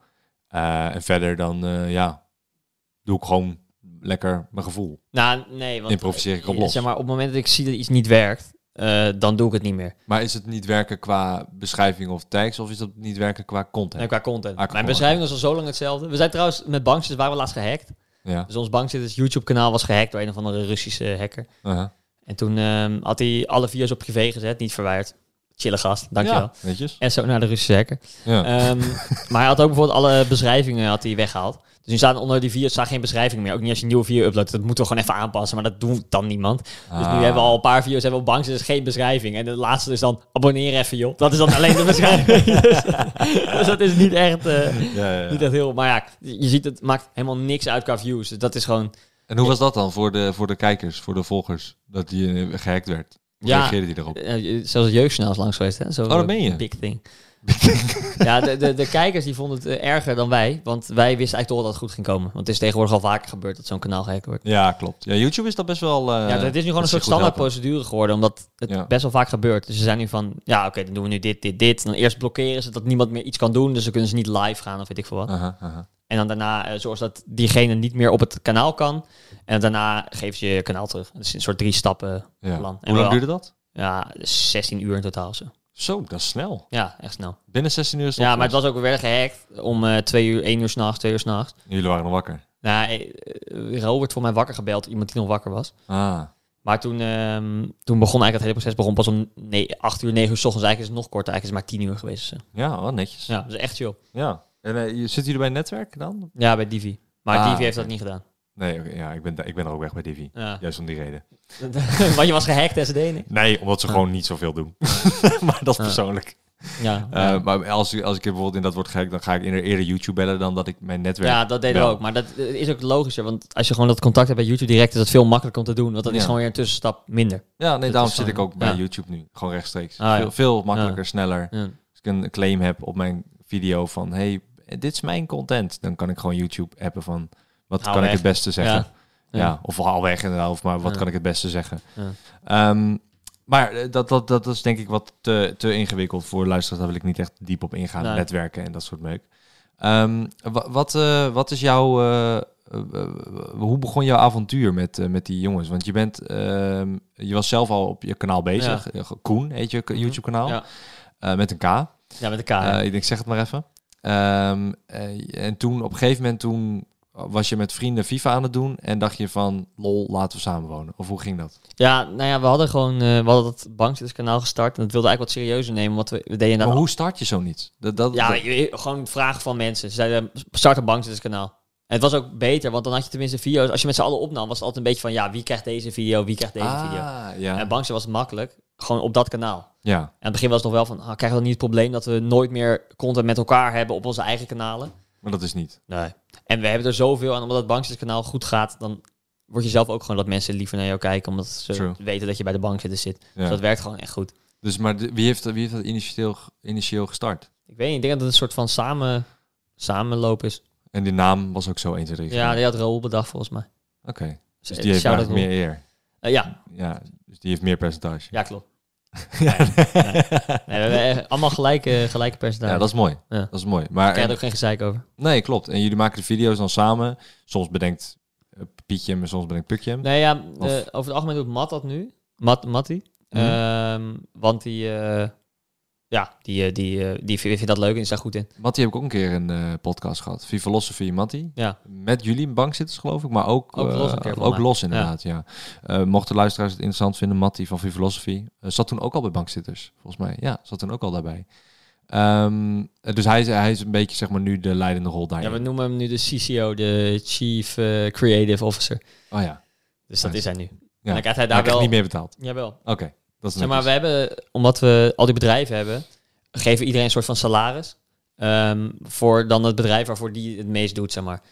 Eh, en verder dan, eh, ja... Doe ik gewoon lekker mijn gevoel. Nou, nee. Want, Improviseer ik op eh, los. Zeg maar, op het moment dat ik zie dat iets niet werkt, eh, dan doe ik het niet meer. Maar is het niet werken qua beschrijving of tags? Of is dat niet werken qua content? En qua content. Ah, Mijn beschrijving was al zo lang hetzelfde. We zijn trouwens met bankzitters, waren we laatst gehackt. Ja. Dus ons bankzitters YouTube kanaal was gehackt door een of andere Russische hacker. Uh-huh. En toen ehm, had hij alle video's op privé gezet, niet verwijderd. Chille gast, dankjewel. Ja, netjes. En zo naar de Russische hacker. Ja. Ehm, maar hij had ook bijvoorbeeld alle beschrijvingen had hij weggehaald. Dus nu staan onder die video's staan geen beschrijving meer. Ook niet als je een nieuwe video uploadt. Dat moeten we gewoon even aanpassen. Maar dat doet dan niemand. Dus nu Ah. hebben we al een paar video's hebben we op bank. Dus geen beschrijving. En de laatste is dan abonneer even joh. Dat is dan alleen de beschrijving. dus, dus dat is niet echt, eh, Ja, ja, ja. niet echt heel... Maar ja, je ziet het maakt helemaal niks uit qua views. Dus dat is gewoon... En hoe was dat dan voor de, voor de kijkers, voor de volgers, dat die eh, gehackt werd? Hoe Ja. reageerde die erop? eh, zelfs jeugdsnel is langs geweest hè. Zo, Oh, dat meen je? Big thing. ja, de, de, de kijkers die vonden het eh, erger dan wij. Want wij wisten eigenlijk toch dat het goed ging komen. Want het is tegenwoordig al vaker gebeurd dat zo'n kanaal gehackt wordt. Ja, klopt. Ja, YouTube is dat best wel... eh, ja, het is nu gewoon een dat soort zich goed standaard helpen. procedure geworden, omdat het Ja. best wel vaak gebeurt. Dus ze zijn nu van, ja, oké, dan doen we nu dit, dit, dit. Dan eerst blokkeren ze dat niemand meer iets kan doen, dus dan kunnen ze niet live gaan of weet ik veel wat. En dan daarna zorgen ze dat diegene niet meer op het kanaal kan. En daarna geven ze je kanaal terug. Het is een soort drie stappen plan. En Hoe lang duurde dat? Ja, 16 uur in totaal zo. Zo, dat is snel. Ja, echt snel. Binnen 16 uur is het Ja, maar het was ook weer gehackt om eh twee uur, één uur s'nachts, twee uur s'nachts. Jullie waren nog wakker. Nou, eh, eh, Robert voor mij wakker gebeld, iemand die nog wakker was. Ah. Maar toen, ehm, toen begon eigenlijk het hele proces begon pas om nee, 8 uur, 9 uur s ochtends. Eigenlijk is het nog korter. Eigenlijk is het maar 10 uur geweest. Dus, Ja, wel netjes. Ja. ja, dat is echt chill. En eh, je- zitten jullie bij netwerk dan? Ja, bij Divi. Maar Ah, Divi heeft dat niet gedaan. Nee, ja, ik ben, ik ben er ook weg bij Divi. Ja. Juist om die reden. Want je was gehackt SD. Nee? Nee, omdat ze gewoon niet zoveel doen. maar dat is persoonlijk. Ja, Eh, ja. Maar als ik, als ik bijvoorbeeld in dat wordt gehackt, dan ga ik eerder, YouTube bellen dan dat ik mijn netwerk... ja, dat deden we wel. ook. Maar dat eh, is ook logischer. Want als je gewoon dat contact hebt bij YouTube direct, is dat veel makkelijker om te doen. Want dat is gewoon weer een tussenstap minder. Ja, nee, Dat daarom zit ik ook bij. YouTube nu. Gewoon rechtstreeks. Ah, veel, veel makkelijker, sneller. Als ik een claim heb op mijn video van... hey, dit is mijn content. Dan kan ik gewoon YouTube appen van... wat kan ik het beste zeggen? Ja. Ja, Ja. of al weg inderdaad. Of maar wat kan ik het beste zeggen? Maar dat, dat, dat is denk ik wat te, te ingewikkeld voor luisteraars. Daar wil ik niet echt diep op ingaan. Nee. Netwerken en dat soort meuk. Ehm, wa- wat, eh, wat is jouw... eh, eh, hoe begon jouw avontuur met, met die jongens? Want je bent... ehm, je was zelf al op je kanaal bezig. Koen heet je Mhm. YouTube kanaal. Ja. Met een K. Ja, met de K. Ik denk, zeg het maar even. Ehm, eh, en toen, op een gegeven moment, toen was je met vrienden FIFA aan het doen en dacht je van, lol, laten we samenwonen. Of hoe ging dat? Ja, nou ja, we hadden gewoon eh, we hadden dat bankzitterskanaal gestart. En dat wilde eigenlijk wat serieuzer nemen. Want we, we deden Maar hoe start je zo niet? Dat, dat, Ja, dat- je- gewoon vragen van mensen. Ze zeiden, start een bankzitterskanaal. En het was ook beter, want dan had je tenminste video's. Als je met z'n allen opnam, was het altijd een beetje van... Ja, wie krijgt deze video, wie krijgt deze video? ah, ja. En bankzit was het makkelijk. Gewoon op dat kanaal. ja. En aan het begin was het nog wel van... Ah, krijgen we dan niet het probleem dat we nooit meer content met elkaar hebben op onze eigen kanalen? Maar dat is niet. Nee. En we hebben er zoveel aan, omdat het bankzitterskanaal goed gaat... dan word je zelf ook gewoon dat mensen liever naar jou kijken... omdat ze True. weten dat je bij de bankzitter zit. Ja. Dus dat werkt gewoon echt goed. Dus maar de- wie heeft, wie heeft dat initieel, initieel gestart? Ik weet niet, ik denk dat het een soort van samen, samenloop is. En die naam was ook zo 1, 2, 3. Ja, die had Raoul bedacht volgens mij. Oké. Dus Eh, die heeft eigenlijk meer eer. Eh, ja, Ja, dus die heeft meer percentage. ja, klopt. ja, Nee, we hebben allemaal gelijke, gelijke percentage. ja, dat is mooi. Ja. Dat is mooi. Maar krijg je ook geen gezeik over. Nee, klopt. En jullie maken de video's dan samen. Soms bedenkt eh, Pietje hem en soms bedenkt Pukje hem. Nee, ja, Of- over het algemeen doet Matt dat nu. Matt, Matty. Mhm. Ehm, want die, eh, ja, die, eh, die, eh, die vindt dat leuk en is daar goed in. Mattie heb ik ook een keer een eh, podcast gehad. Philosophy Mattie. Ja, Met jullie bankzitters geloof ik, maar ook, Ook los ook inderdaad, ja. Eh, mochten luisteraars het interessant vinden, Mattie van Philosophy eh, zat toen ook al bij bankzitters, volgens mij. Ja, zat toen ook al daarbij. Ehm, eh, dus hij is, hij is een beetje zeg maar nu de leidende rol daarin. ja, we noemen hem nu de CCO, de Chief Creative Officer. Oh ja. Dus dat Nice. is hij nu. ja. En dan krijgt hij Daar daar wel... niet meer betaald. Jawel. Oké, dat is Zeg maar, we hebben, omdat we al die bedrijven hebben, geven iedereen een soort van salaris. ehm, voor dan het bedrijf waarvoor die het meest doet, zeg maar.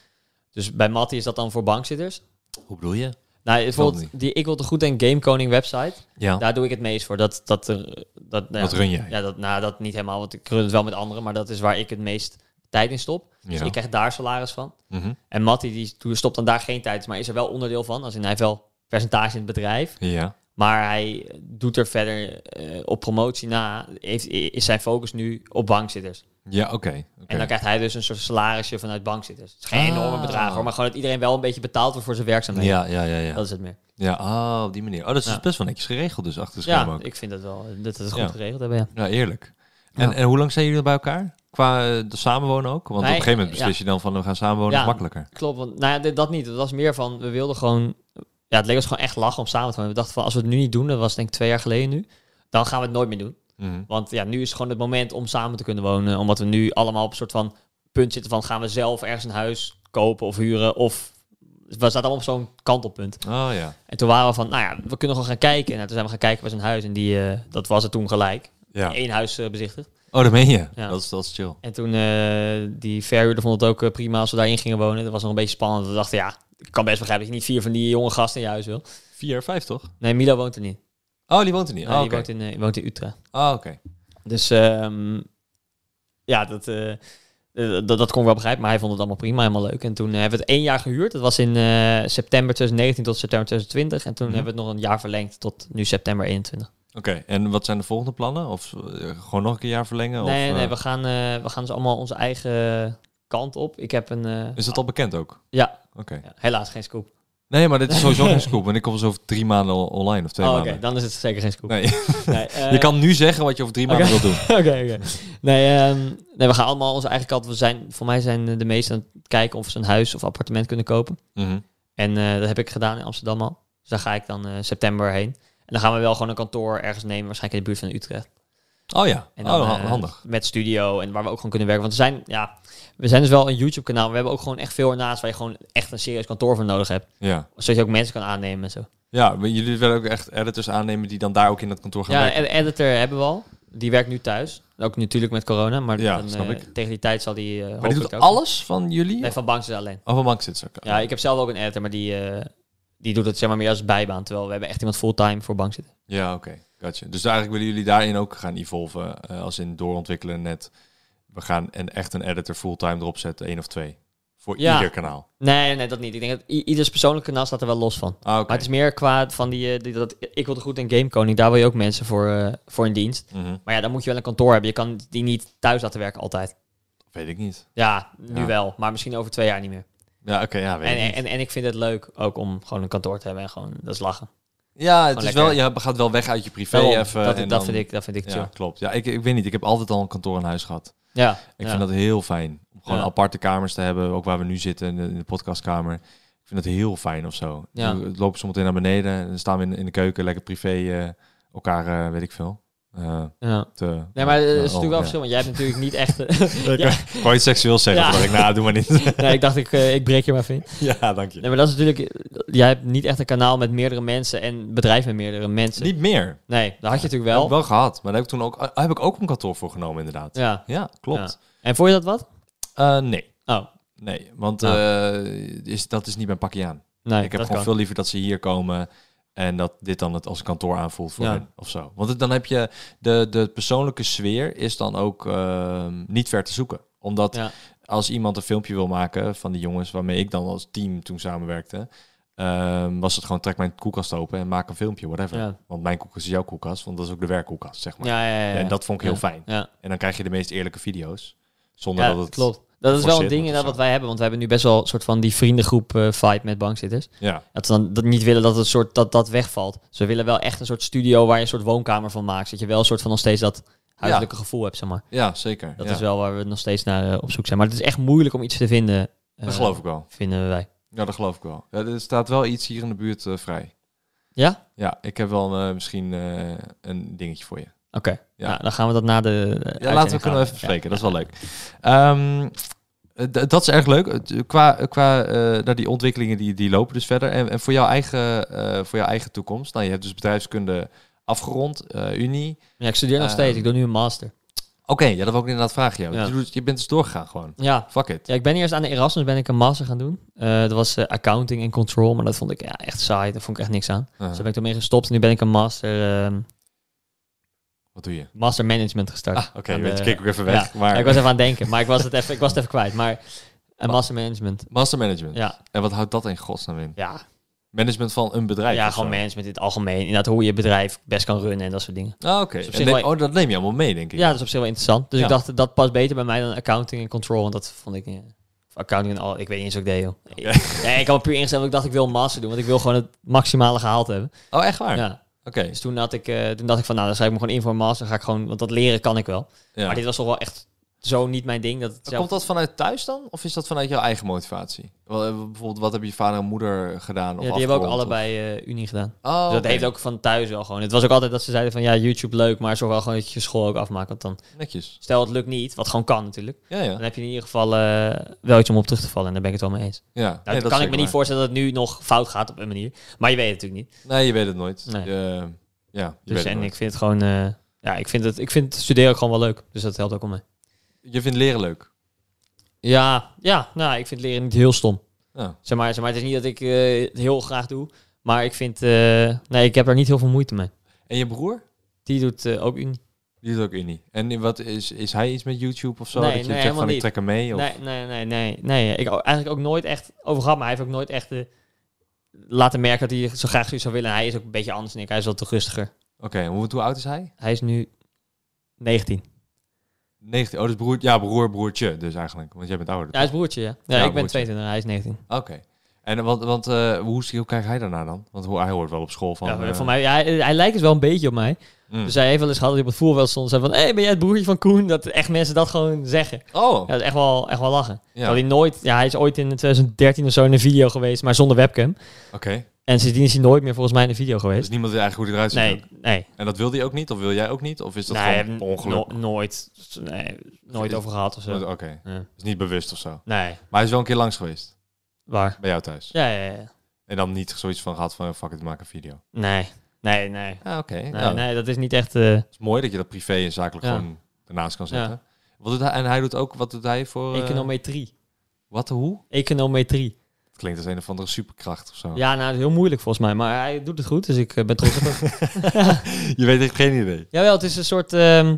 Dus bij Matty is dat dan voor bankzitters. Hoe bedoel je? Nou, bijvoorbeeld die Ik wil te goed en Game Koning website. Ja, Daar doe ik het meest voor. Dat, dat, er- dat, nou dat run jij. ja, dat, nou, dat niet helemaal, want ik run het wel met anderen. Maar dat is waar ik het meest tijd in stop. Dus Ja. ik krijg daar salaris van. Mhm. En Matty die stopt dan daar geen tijd maar is er wel onderdeel van. Als in, hij heeft wel percentage in het bedrijf. Ja. Maar hij doet er verder eh, op promotie na. Heeft, is zijn focus nu op bankzitters. Ja, oké. En dan krijgt hij dus een soort salarisje vanuit bankzitters. Het is geen Ah. enorme bedrag hoor, maar gewoon dat iedereen wel een beetje betaald wordt voor zijn werkzaamheden. Ja, ja, ja, ja. Dat is het meer. Ja, oh, op die manier. Oh, dat is Ja. best wel netjes geregeld dus achter de schermen Ja, ook. ik vind dat wel. Dat het goed Ja. geregeld hebben, ja. Ja, eerlijk. En, en hoe lang zijn jullie bij elkaar? Qua eh, de samenwonen ook? Want op een gegeven moment beslis je dan van we gaan samenwonen, Ja. is makkelijker. Klopt, want nou ja, dat niet. Het was meer van, we wilden gewoon... Ja, het leek ons gewoon echt lachen om samen te wonen. We dachten van, als we het nu niet doen, dat was denk ik twee jaar geleden nu, dan gaan we het nooit meer doen. Mhm. Want ja, nu is gewoon het moment om samen te kunnen wonen. Omdat we nu allemaal op een soort van punt zitten van, gaan we zelf ergens een huis kopen of huren? Of we zaten allemaal op zo'n kantelpunt. Oh ja. En toen waren we van, nou ja, we kunnen gewoon gaan kijken. En toen zijn we gaan kijken bij zijn huis. En die, eh, dat was het toen gelijk. ja. Eén huis bezichtigd. Oh, dat meen je? Ja. Dat, is, dat is chill. En toen eh die verhuurder vond het ook prima als we daarin gingen wonen. Dat was nog een beetje spannend. We dachten, ja, ik kan best begrijpen dat je niet vier van die jonge gasten in je huis wil. Vier, vijf toch? Nee, Milo woont er niet. Oh, die woont er niet. Nee, Oh, die woont, in, eh, woont in Utrecht. Oh, oké. Dus ehm, ja, dat, eh, dat, dat kon ik wel begrijpen. Maar hij vond het allemaal prima, helemaal leuk. En toen hebben we het één jaar gehuurd. Dat was in september 2019 tot september 2020. En toen Mhm. hebben we het nog een jaar verlengd tot nu september 21. Oké, en wat zijn de volgende plannen? Of gewoon nog een keer jaar verlengen? nee, of, nee, we gaan, eh, we gaan dus allemaal onze eigen kant op. Ik heb een... eh, Is dat al bekend ook? Ja, Oké. ja, helaas geen scoop. Nee, maar dit is sowieso geen scoop. Want ik kom dus over drie maanden online of twee Oh, oké, maanden. dan is het zeker geen scoop. Nee, Nee, eh, je kan nu zeggen wat je over drie maanden Oké. wilt doen. Oké, oké. Nee, ehm, nee, we gaan allemaal onze eigen kant. We zijn, voor mij zijn de meesten aan het kijken of ze een huis of appartement kunnen kopen. Mhm. En eh, dat heb ik gedaan in Amsterdam al. Dus daar ga ik dan september heen. En dan gaan we wel gewoon een kantoor ergens nemen, waarschijnlijk in de buurt van Utrecht. Oh ja, En dan, oh, eh, handig. Met studio en waar we ook gewoon kunnen werken. Want we zijn, ja, we zijn dus wel een YouTube-kanaal, we hebben ook gewoon echt veel ernaast waar je gewoon echt een serieus kantoor voor nodig hebt. Ja. Zodat je ook mensen kan aannemen en zo. ja, maar jullie willen ook echt editors aannemen die dan daar ook in dat kantoor gaan Ja, werken. een editor hebben we al. Die werkt nu thuis. Ook natuurlijk met corona, maar Ja, dan, eh, tegen die tijd zal die uh, maar die doet alles van jullie? Nee, van Banks alleen. Of van Bank zit ze ook? Ja, ik heb zelf ook een editor, maar die, die doet het zeg maar meer als bijbaan. Terwijl we hebben echt iemand fulltime voor bank zitten. Ja, oké. Gotcha. Dus eigenlijk willen jullie daarin ook gaan evolven. eh, als in doorontwikkelen net. We gaan een, echt een editor fulltime erop zetten, één of twee. Voor Ja. ieder kanaal. Nee, nee, dat niet. Ik denk dat ieders persoonlijke kanaal staat er wel los van. Ah. Maar het is meer qua van die, eh, die dat ik wil er goed in Gamekoning. Daar wil je ook mensen voor, eh, voor in dienst. Mhm. Maar ja, dan moet je wel een kantoor hebben. Je kan die niet thuis laten werken altijd. Weet ik niet. Ja, nu Ja. wel. Maar misschien over twee jaar niet meer. Ja, oké, ja, weet En, ik niet. en, en ik vind het leuk ook om gewoon een kantoor te hebben. En gewoon, dat is lachen. Ja, het is wel, je gaat wel weg uit je privé Daarom, even. dat, dat, dan- vind ik, dat vind ik chill. Ja, klopt. Ja, ik, ik weet niet. Ik heb altijd al een kantoor in huis gehad. Ja, Ik vind dat heel fijn. Om gewoon aparte kamers te hebben. Ook waar we nu zitten, in de, in de podcastkamer. Ik vind dat heel fijn of zo. Ja. We lopen soms meteen naar beneden. En dan staan we in, in de keuken lekker privé eh, elkaar, eh, weet ik veel. Eh, ja. te, Nee, maar het is natuurlijk wel ja. verschil. Want jij hebt natuurlijk niet echt... Ik ja. wou iets seksueel zeggen, Ja. ik, nou, doe maar niet. nee, ik dacht, ik, eh, ik breek je maar even in. ja, dank je. Nee, maar dat is natuurlijk... Jij hebt niet echt een kanaal met meerdere mensen en bedrijf met meerdere mensen. Niet meer. Nee, dat had je natuurlijk Heb ik wel. wel gehad, maar daar heb ik toen ook, heb ik ook een kantoor voor genomen, inderdaad. Ja. Ja, klopt. En vond je dat wat? Eh, nee, Oh, nee, want Ah. eh, is, dat is niet mijn pakje aan. nee. ik heb gewoon kan. veel liever dat ze hier komen en dat dit dan het als kantoor aanvoelt voor Ja. hen of zo. Want het- dan heb je de, de persoonlijke sfeer is dan ook ehm, niet ver te zoeken. Omdat Ja. als iemand een filmpje wil maken van die jongens waarmee ik dan als team toen samenwerkte, ehm, was het gewoon trek mijn koelkast open en maak een filmpje, whatever. Ja. Want mijn koelkast is jouw koelkast, want dat is ook de werkkoelkast, zeg maar. Ja, ja, ja, ja. En dat vond ik heel fijn. Ja, En dan krijg je de meest eerlijke video's. Zonder ja dat het... klopt. Dat is wel een ding inderdaad wat wij hebben. Want we hebben nu best wel een soort van die vriendengroep eh, vibe met bankzitters. Ja, Dat we dan dat niet willen dat het soort dat, dat wegvalt. Dus we willen wel echt een soort studio waar je een soort woonkamer van maakt. Dat je wel een soort van nog steeds dat huiselijke gevoel hebt, zeg maar. ja zeker. Dat ja. is wel waar we nog steeds naar eh, op zoek zijn. Maar het is echt moeilijk om iets te vinden. eh, Dat geloof ik wel. Vinden wij. Ja, dat geloof ik wel. Ja, er staat wel iets hier in de buurt eh, vrij. Ja? Ja, ik heb wel eh, misschien eh, een dingetje voor je. Oké. Ja. Ja. dan gaan we dat na de. eh, Ja, laten we kunnen even bespreken. Dat is wel leuk. Ehm, eh, d- dat is erg leuk. Het- Qua, qua eh, naar die ontwikkelingen die, die lopen dus verder. En, en voor, jouw eigen, eh, voor jouw eigen toekomst. Nou, je hebt dus bedrijfskunde afgerond, eh, Unie. Ja, ik studeer nog Ehm, steeds. Ik doe nu een master. Oké, ja, dat wil ik inderdaad vragen. Ja. Ja. Je, bent dus doorgegaan gewoon. Ja. Fuck it. ja, ik ben eerst aan de Erasmus ben ik een master gaan doen. Eh, dat was eh, accounting en control, maar dat vond ik ja, echt saai. Daar vond ik echt niks aan. Dus daar ben ik ermee gestopt. En nu ben ik een master, ehm, Wat doe je? master management gestart. Ah, oké. Je, de- kijk ook even weg. Ja, maar ik was even aan het denken, maar ik was het even, ik was het even kwijt. Maar een master management. Master management. Ja, En wat houdt dat in godsnaam in? ja, Management van een bedrijf? ja gewoon zo? management in het algemeen. Inderdaad, hoe je bedrijf best kan runnen en dat soort dingen. Ah, oké. Dus zich neem- wel- Oh, dat neem je allemaal mee, denk ik. Ja, dat is op zich wel interessant. Dus Ja. ik dacht, dat past beter bij mij dan accounting en control. Want dat vond ik... eh, accounting en al, ik weet niet eens wat ik deed, joh. Nee, ik had puur ingesteld, want ik dacht, ik wil master doen. Want ik wil gewoon het maximale gehaald hebben. Oh, echt waar? Ja. Oké. Dus toen, had ik, eh, toen dacht ik van, nou, dan schrijf ik me gewoon in voor een master. Ga ik gewoon, want dat leren kan ik wel. Ja. Maar dit was toch wel echt zo niet mijn ding. Dat het zelf... Komt dat vanuit thuis dan? Of is dat vanuit jouw eigen motivatie? Wel, eh, Bijvoorbeeld, wat hebben je vader en moeder gedaan? Of ja, die hebben ook allebei eh, Unie gedaan. Oh, Dus dat heeft ook van thuis wel gewoon. Het was ook altijd dat ze zeiden van, ja, YouTube leuk, maar zorg wel gewoon dat je school ook afmaakt. Want dan, Netjes. stel het lukt niet, wat gewoon kan natuurlijk. Ja, ja. Dan heb je in ieder geval eh, wel iets om op terug te vallen. En daar ben ik het wel mee eens. ja. Nou, Nee, dat kan ik me niet voorstellen dat het nu nog fout gaat op een manier. Maar je weet het natuurlijk niet. Nee, je weet het nooit. Nee. Je- ja, je Dus weet het en ik vind het gewoon... ja, ik vind, het, ik vind het studeren ook gewoon wel leuk. Dus dat helpt ook om mij. Je vindt leren leuk? Ja, ja, nou, ik vind leren niet heel stom. Ja. Zeg maar, zeg maar het is niet dat ik eh, het heel graag doe. Maar ik vind... eh, nee, ik heb er niet heel veel moeite mee. En je broer? Die doet eh, ook Unie. Die doet ook Unie. En wat is, is hij iets met YouTube of zo? Nee, dat je nee, zegt van ik niet. trek hem mee? Of? Nee, nee, nee, nee. nee. Ik eigenlijk ook nooit echt over gehad. Maar hij heeft ook nooit echt... laten merken dat hij zo graag zoiets zou willen. En hij is ook een beetje anders dan ik. Hij is wat rustiger. Oké, hoe, hoe oud is hij? Hij is nu 19. 19. Oh, dus broer, ja, broer, broertje dus eigenlijk. Want jij bent ouder. Ja, hij is broertje, ja. Ja, Ja, ik ben broertje. 22 hij is 19. Oké. En want, want eh, hoe, hoe kijkt hij daarna dan? Want hoe, hij hoort wel op school van... ja, eh, mij, ja, hij, hij lijkt dus wel een beetje op mij. mm. Dus hij heeft wel eens gehad dat hij op het voetbalveld stond. en Zei van, hé, hey, ben jij het broertje van Koen? Dat echt mensen dat gewoon zeggen. Oh, Ja, dat is echt wel, echt wel lachen. ja. Terwijl hij nooit... Ja, hij is ooit in 2013 of zo in een video geweest, maar zonder webcam. Oké. En sindsdien is hij nooit meer volgens mij in de video Dus geweest. niemand weet eigenlijk hoe hij eruit ziet. Nee, nee. En dat wil hij ook niet? Of wil jij ook niet? Of is dat nee, gewoon ongeluk? no- nooit. Nee, nooit over gehad of zo. Oké, Ja. is niet bewust of zo. Nee, Maar hij is wel een keer langs geweest. waar? Bij jou thuis. Ja, ja, ja. En dan niet zoiets van gehad van fuck it, maak een video. Nee, nee, nee. Ja, oké. Nee, Ja, nee, dat is niet echt... eh, Het is mooi dat je dat privé en zakelijk Ja. gewoon ernaast kan zetten. Ja. Wat doet hij? En hij doet ook, wat doet hij voor... eh, econometrie. wat, hoe? Econometrie. Klinkt als een of andere superkracht of zo. Ja, nou, dat is heel moeilijk volgens mij. Maar hij doet het goed, dus ik eh, ben trots op hem. Je weet echt geen idee. Jawel, het is een soort, ehm,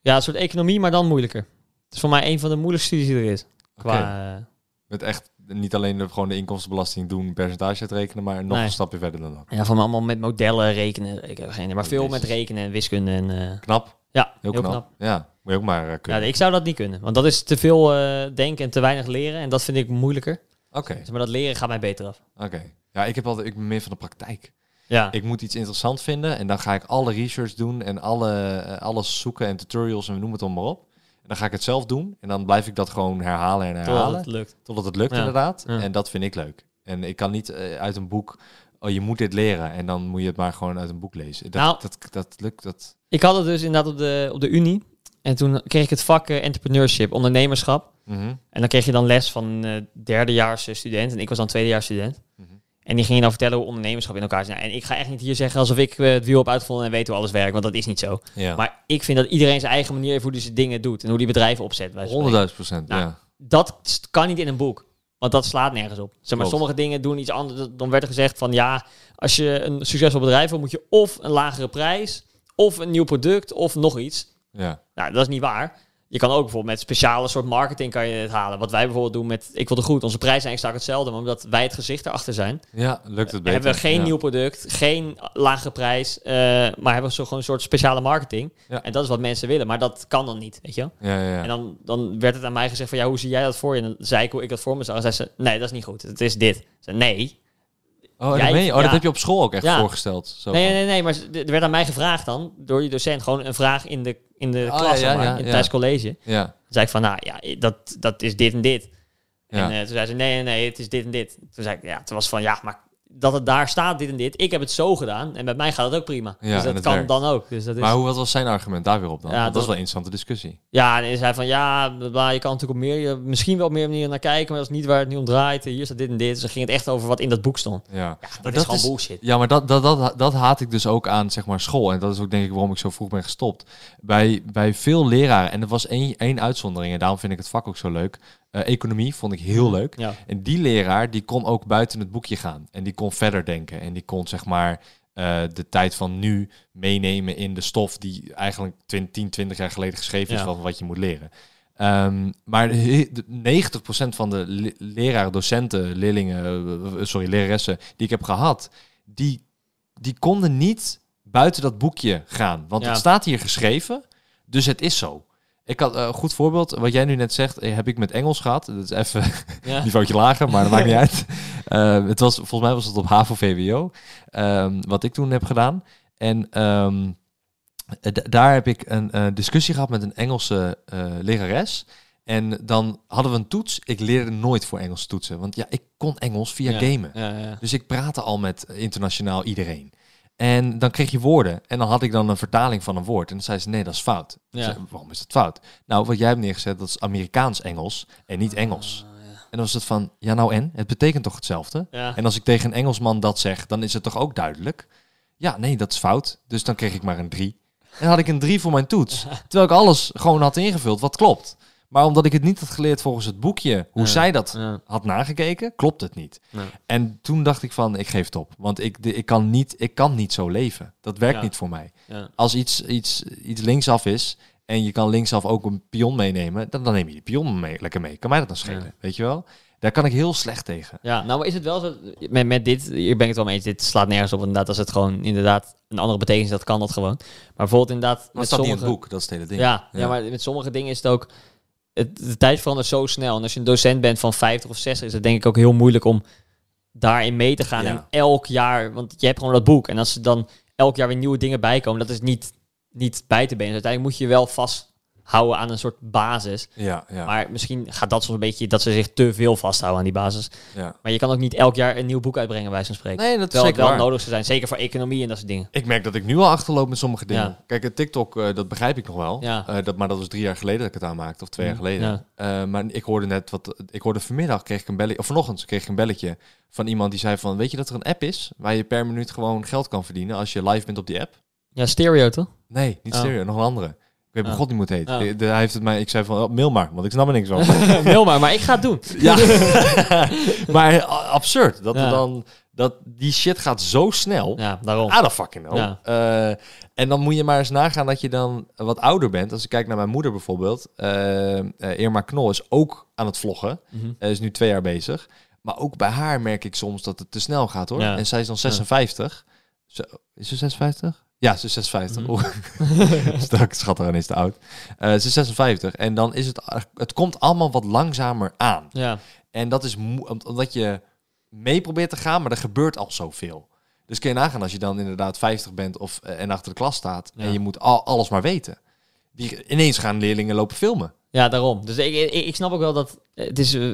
ja, een soort economie, maar dan moeilijker. Het is voor mij een van de moeilijkste studies die er is. Qua, eh, Met echt niet alleen de, gewoon de inkomstenbelasting doen, percentage uitrekenen, maar nog Nee. een stapje verder dan dat. ja, van allemaal met modellen rekenen. Ik heb geen idee, maar veel met rekenen en wiskunde. En, eh, Knap. ja, Heel, knap. Ja, moet je ook maar eh, Ja, kunnen. ik zou dat niet kunnen, want dat is te veel denken en te weinig leren. En dat vind ik moeilijker. Oké, Dus, maar dat leren gaat mij beter af. oké. Ja, ik heb altijd, ik ben meer van de praktijk. Ja, Ik moet iets interessant vinden en dan ga ik alle research doen en alle, eh, alles zoeken en tutorials en noem het allemaal op. En dan ga ik het zelf doen en dan blijf ik dat gewoon herhalen en totdat herhalen. het lukt. Totdat het lukt Ja. inderdaad. Ja. En dat vind ik leuk. En ik kan niet eh, uit een boek, oh je moet dit leren. En dan moet je het maar gewoon uit een boek lezen. Dat, Nou. dat, dat lukt. Dat... Ik had het dus inderdaad op de, op de Unie. En toen kreeg ik het vak eh, entrepreneurship, ondernemerschap. Mhm. En dan kreeg je dan les van een derdejaars eh, student. En ik was dan tweedejaars student. Mhm. En die gingen dan vertellen hoe ondernemerschap in elkaar zit. Nou, en ik ga echt niet hier zeggen alsof ik het wiel heb uitgevonden en weet hoe alles werkt. Want dat is niet zo. Ja. Maar ik vind dat iedereen zijn eigen manier heeft hoe hij zijn dingen doet. En hoe die bedrijven opzet. bij wijze van spreken. 100.000 procent, Nou, ja. Dat kan niet in een boek. Want dat slaat nergens op. Zeg maar, Klopt. sommige dingen doen iets anders. Dan werd er gezegd van ja, als je een succesvol bedrijf wil, moet je of een lagere prijs, of een nieuw product, of nog iets. Ja. Nou, dat is niet waar. Je kan ook bijvoorbeeld met speciale soort marketing kan je het halen. Wat wij bijvoorbeeld doen met Ik wil het goed. Onze prijzen zijn exact hetzelfde, maar omdat wij het gezicht erachter zijn, Ja, lukt het beter. hebben we geen ja. nieuw product, geen lage prijs, eh, maar hebben we zo gewoon een soort speciale marketing. Ja. En dat is wat mensen willen, maar dat kan dan niet, weet je wel? Ja, ja, ja. En dan, dan werd het aan mij gezegd van, ja, hoe zie jij dat voor je? En dan zei ik hoe ik dat voor me zag. En zei ze, nee, dat is niet goed. Het is dit. Ik zei, nee. oh, jij- meen je? oh, dat heb je op school ook echt Ja. voorgesteld. Zo Nee, nee, nee, maar er werd aan mij gevraagd dan, door die docent, gewoon een vraag in de, in de Oh, klas, ja, maar, ja, in, ja. tijdens college. Ja, Dan zei ik van, nou ja, dat, dat is dit en dit. En eh, toen zei ze, nee, nee, nee, het is dit en dit. Toen zei ik, ja, toen was van, ja, maar dat het daar staat, dit en dit. Ik heb het zo gedaan en met mij gaat het ook prima. Ja, dus dat kan werkt. dan ook. Dus dat is, maar hoe, wat was zijn argument daar weer op dan? Ja, dat is wel een interessante discussie. Ja, en hij zei van, ja, je kan natuurlijk op meer, je- misschien wel op meer manieren naar kijken, maar dat is niet waar het nu om draait. Hier staat dit en dit. Dus dan ging het echt over wat in dat boek stond. Ja, Ja, dat, is gewoon is- bullshit. ja maar dat, dat, dat, dat haat ik dus ook aan zeg maar, school. En dat is ook denk ik waarom ik zo vroeg ben gestopt. Bij, bij veel leraren, en er was één, één uitzondering, en daarom vind ik het vak ook zo leuk. Eh, economie vond ik heel leuk. Ja. En die leraar, die kon ook buiten het boekje gaan. En die kon verder denken. En die kon zeg maar eh, de tijd van nu meenemen in de stof die eigenlijk 20, 10, 20 jaar geleden geschreven is Ja. van wat je moet leren. Ehm, maar he- de- 90% van de le- leraren, docenten, leerlingen, eh, sorry, leraressen die ik heb gehad, die, die konden niet buiten dat boekje gaan. Want Ja. het staat hier geschreven, dus het is zo. Ik had eh, een goed voorbeeld, wat jij nu net zegt, eh, heb ik met Engels gehad. Dat is even Ja. niveautje lager, maar dat maakt niet uit. Eh, het was, volgens mij was het op HAVO-VWO, ehm, wat ik toen heb gedaan. En ehm, eh, daar heb ik een eh, discussie gehad met een Engelse eh, lerares. En dan hadden we een toets. Ik leerde nooit voor Engels toetsen, want ja, ik kon Engels via Ja. gamen. Ja. Dus ik praatte al met internationaal iedereen. En dan kreeg je woorden. En dan had ik dan een vertaling van een woord. En dan zei ze, nee, dat is fout. Ja. zei, waarom is dat fout? Nou, wat jij hebt neergezet, dat is Amerikaans-Engels en niet Engels. En dan was het van, ja nou en? Het betekent toch hetzelfde? Ja. En als ik tegen een Engelsman dat zeg, dan is het toch ook duidelijk? Ja, nee, dat is fout. Dus dan kreeg ik maar een 3. En had ik een 3 voor mijn toets. Terwijl ik alles gewoon had ingevuld wat klopt. Maar omdat ik het niet had geleerd volgens het boekje, hoe Ja. zij dat Ja. had nagekeken, klopt het niet. Nee. En toen dacht ik van, ik geef het op. Want ik, de- ik, kan, niet, ik kan niet zo leven. Dat werkt Ja. niet voor mij. Ja. Als iets, iets, iets linksaf is en je kan linksaf ook een pion meenemen, dan, dan neem je die pion mee, lekker mee. Kan mij dat dan schelen, Ja. weet je wel? Daar kan ik heel slecht tegen. Ja, nou maar is het wel zo, met, met dit, hier ben ik het wel mee eens, dit slaat nergens op inderdaad, als het gewoon inderdaad een andere betekenis dat kan dat gewoon. Maar bijvoorbeeld inderdaad Maar met niet in sommige, het boek, dat is het hele ding. Ja, ja. Ja. maar met sommige dingen is het ook, het, de tijd verandert zo snel en als je een docent bent van 50 of 60 is het denk ik ook heel moeilijk om daarin mee te gaan Ja. en elk jaar, want je hebt gewoon dat boek en als er dan elk jaar weer nieuwe dingen bijkomen, dat is niet, niet bij te benen. Dus uiteindelijk moet je wel vast houden aan een soort basis. Ja, ja, Maar misschien gaat dat soms een beetje dat ze zich te veel vasthouden aan die basis. ja. Maar je kan ook niet elk jaar een nieuw boek uitbrengen, bij zo'n spreken. Nee, dat is Terwijl zeker wel waar. nodig zou zijn, zeker voor economie en dat soort dingen. Ik merk dat ik nu al achterloop met sommige dingen. Ja. Kijk, het TikTok, eh, dat begrijp ik nog wel. Ja. Eh, dat, maar dat was drie jaar geleden dat ik het aanmaakte, of twee jaar geleden. Eh, maar ik hoorde net wat. Ik hoorde vanmiddag kreeg ik een belletje, of vanochtend kreeg ik een belletje van iemand die zei van, weet je dat er een app is waar je per minuut gewoon geld kan verdienen als je live bent op die app? Ja, stereo toch? Nee, niet Oh. stereo, nog een andere. Ik weet Oh. bij god niet hoe het heet. Oh. De- de- hij heeft het mij, ik zei van, oh, mail maar, want ik snap er niks van. Mail maar, maar ik ga het doen. ja, maar eh, absurd dat Ja. er dan dat die shit gaat zo snel. Ja, daarom. Ah, fucking know. Ja. Eh, en dan moet je maar eens nagaan dat je dan wat ouder bent. Als ik kijk naar mijn moeder bijvoorbeeld. eh eh, Irma Knol is ook aan het vloggen. Hij is nu twee jaar bezig. Maar ook bij haar merk ik soms dat het te snel gaat hoor. Ja. En zij is dan 56. Zo, is ze 56? Ja, ze is 56. Mhm. Oeh. Straks schat er is te oud. Eh, ze is 56. En dan is het... Het komt allemaal wat langzamer aan. Ja. En dat is omdat je mee probeert te gaan, maar er gebeurt al zoveel. Dus kun je nagaan als je dan inderdaad 50 bent of, eh, en achter de klas staat Ja. en je moet al, alles maar weten. Die, ineens gaan leerlingen lopen filmen. ja, daarom. Dus ik, ik, ik snap ook wel dat het is eh,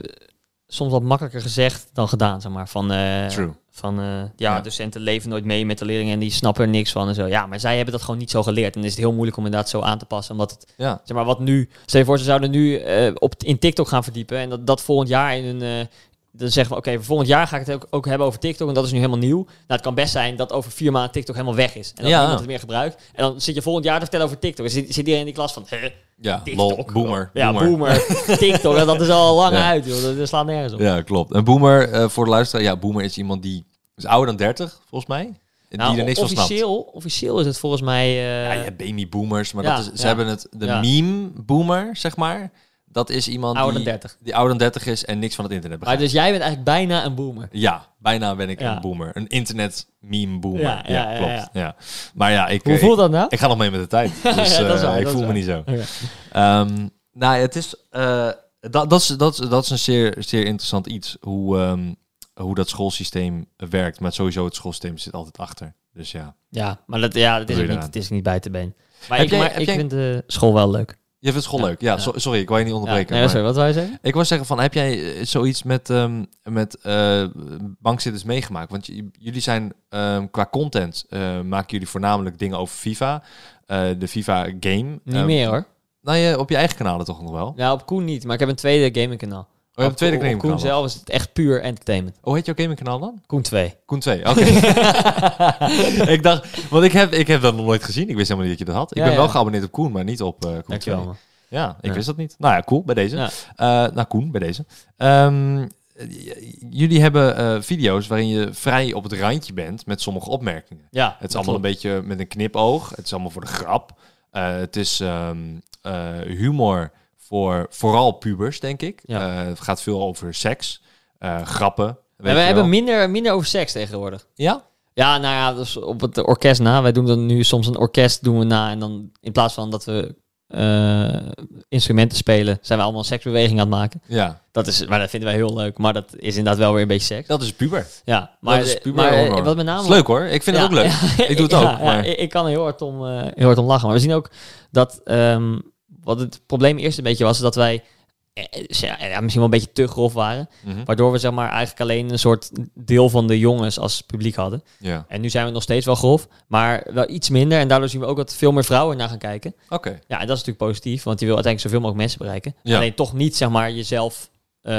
soms wat makkelijker gezegd dan gedaan, zeg maar. Van, True. Van eh, ja, Ja. docenten leven nooit mee met de leerlingen en die snappen er niks van en zo. Ja, maar zij hebben dat gewoon niet zo geleerd. En is het heel moeilijk om inderdaad zo aan te passen. Omdat het, Ja, zeg maar, wat nu... Stel je voor, ze zouden nu eh, op, in TikTok gaan verdiepen en dat, dat volgend jaar in een... dan zeggen we, oké, volgend jaar ga ik het ook, ook hebben over TikTok. En dat is nu helemaal nieuw. Nou, het kan best zijn dat over vier maanden TikTok helemaal weg is. En dat Ja. niemand het meer gebruikt. En dan zit je volgend jaar te vertellen over TikTok. En zit, zit iedereen in die klas van, hè, ja TikTok. lol, boomer. Ja, boomer. boomer. TikTok, dat- dat is al lang Ja. uit, joh. Dat, dat slaat nergens op. Ja, klopt. En boomer, eh, voor de luisteraar, ja, boomer is iemand die is ouder dan 30, volgens mij. Nou, die er niks van snapt. officieel, officieel is het volgens mij... eh, Ja, je hebt baby boomers, maar dat is, ze hebben het, de meme boomer, zeg maar. Dat is iemand ouder die, dan 30. die ouder dan 30 is en niks van het internet Maar begrijpt. dus jij bent eigenlijk bijna een boomer. Ja, bijna ben ik Ja. een boomer. Een internet meme boomer. Ja, Ja, ja, ja, klopt. ja. Maar ja, ik, Hoe ik, voelt dat nou? ik ga nog mee met de tijd. Dus eh, waar, ik voel me niet zo. Ehm, nou, het is... eh, dat, dat, is, dat, is, dat is een zeer, zeer interessant iets. Hoe, ehm, hoe dat schoolsysteem werkt. Maar sowieso het schoolsysteem zit altijd achter. Dus ja. Ja, maar dat, ja, dat is, niet, het is niet bij te been. Maar Heb ik, jij- maar ik jij- vind de school wel leuk. Je vindt school leuk. Ja, Ja. so- sorry, ik wou je niet onderbreken. nee, maar- sorry, wat wou je zeggen? Ik wil zeggen van, heb jij eh, zoiets met, ehm, met eh, bankzitters meegemaakt? Want jullie zijn ehm, qua content, eh, maken jullie voornamelijk dingen over FIFA. de FIFA game. Niet Ehm, meer hoor. Nou, je, op je eigen kanalen toch nog wel? Ja, op Koen niet, maar ik heb een tweede gamingkanaal. Oh, je hebt een tweede Koen zelf is het echt puur entertainment. Hoe heet jouw gamingkanaal dan? Koen 2. Koen 2, oké. ik dacht, want ik heb, ik heb dat nog nooit gezien. Ik wist helemaal niet dat je dat had. Ik Ja, ben wel geabonneerd op Koen, maar niet op eh Koen 2. Dankjewel man. Ja, ik Ja. wist dat niet. Nou ja, cool, bij deze. Eh, nou, Koen, bij deze. Ehm, jullie hebben eh, video's waarin je vrij op het randje bent met sommige opmerkingen. Ja, Het is allemaal een beetje met een knipoog. Het is allemaal voor de grap. Het is ehm, eh, humor voor vooral pubers, denk ik. Ja. Eh, het gaat veel over seks, eh, grappen. weet we hebben minder, minder over seks tegenwoordig. Ja? Ja, nou ja, dus op het orkest na. Wij doen dan nu soms een orkest doen we na. En dan in plaats van dat we eh, instrumenten spelen, zijn we allemaal een seksbeweging aan het maken. Ja, Dat is, maar dat vinden wij heel leuk. Maar dat is inderdaad wel weer een beetje seks. dat is puber. Ja, maar, is eh, puber maar wat met name... Dat is leuk hoor. Ik vind Ja, het ook leuk. ja, Ik doe het ook, maar- ik, ik kan er heel hard, om, heel hard om lachen. Maar we zien ook dat... ehm, wat het probleem eerst een beetje was, is dat wij... eh, eh, ja, misschien wel een beetje te grof waren. Mhm. Waardoor we zeg maar eigenlijk alleen een soort deel van de jongens als publiek hadden. Ja, En nu zijn we nog steeds wel grof, maar wel iets minder. En daardoor zien we ook dat veel meer vrouwen naar gaan kijken. oké. Ja, en dat is natuurlijk positief, want je wil uiteindelijk zoveel mogelijk mensen bereiken. Ja. Alleen toch niet, zeg maar, jezelf eh,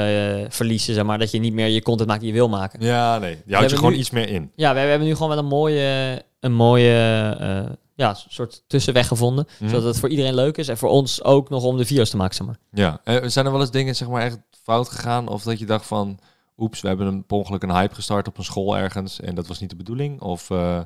verliezen, zeg maar. Dat je niet meer je content maakt die je wil maken. Ja, nee. Je houdt je gewoon nu- iets meer in. Ja, we, we hebben nu gewoon wel een mooie, een mooie eh, ja, soort tussenweg gevonden. Mhm. Zodat het voor iedereen leuk is en voor ons ook nog om de video's te maken, zeg maar. Ja. Eh, zijn er wel eens dingen zeg maar echt fout gegaan? Of dat je dacht van, oeps, we hebben een, per ongeluk een hype gestart op een school ergens en dat was niet de bedoeling? Of eh,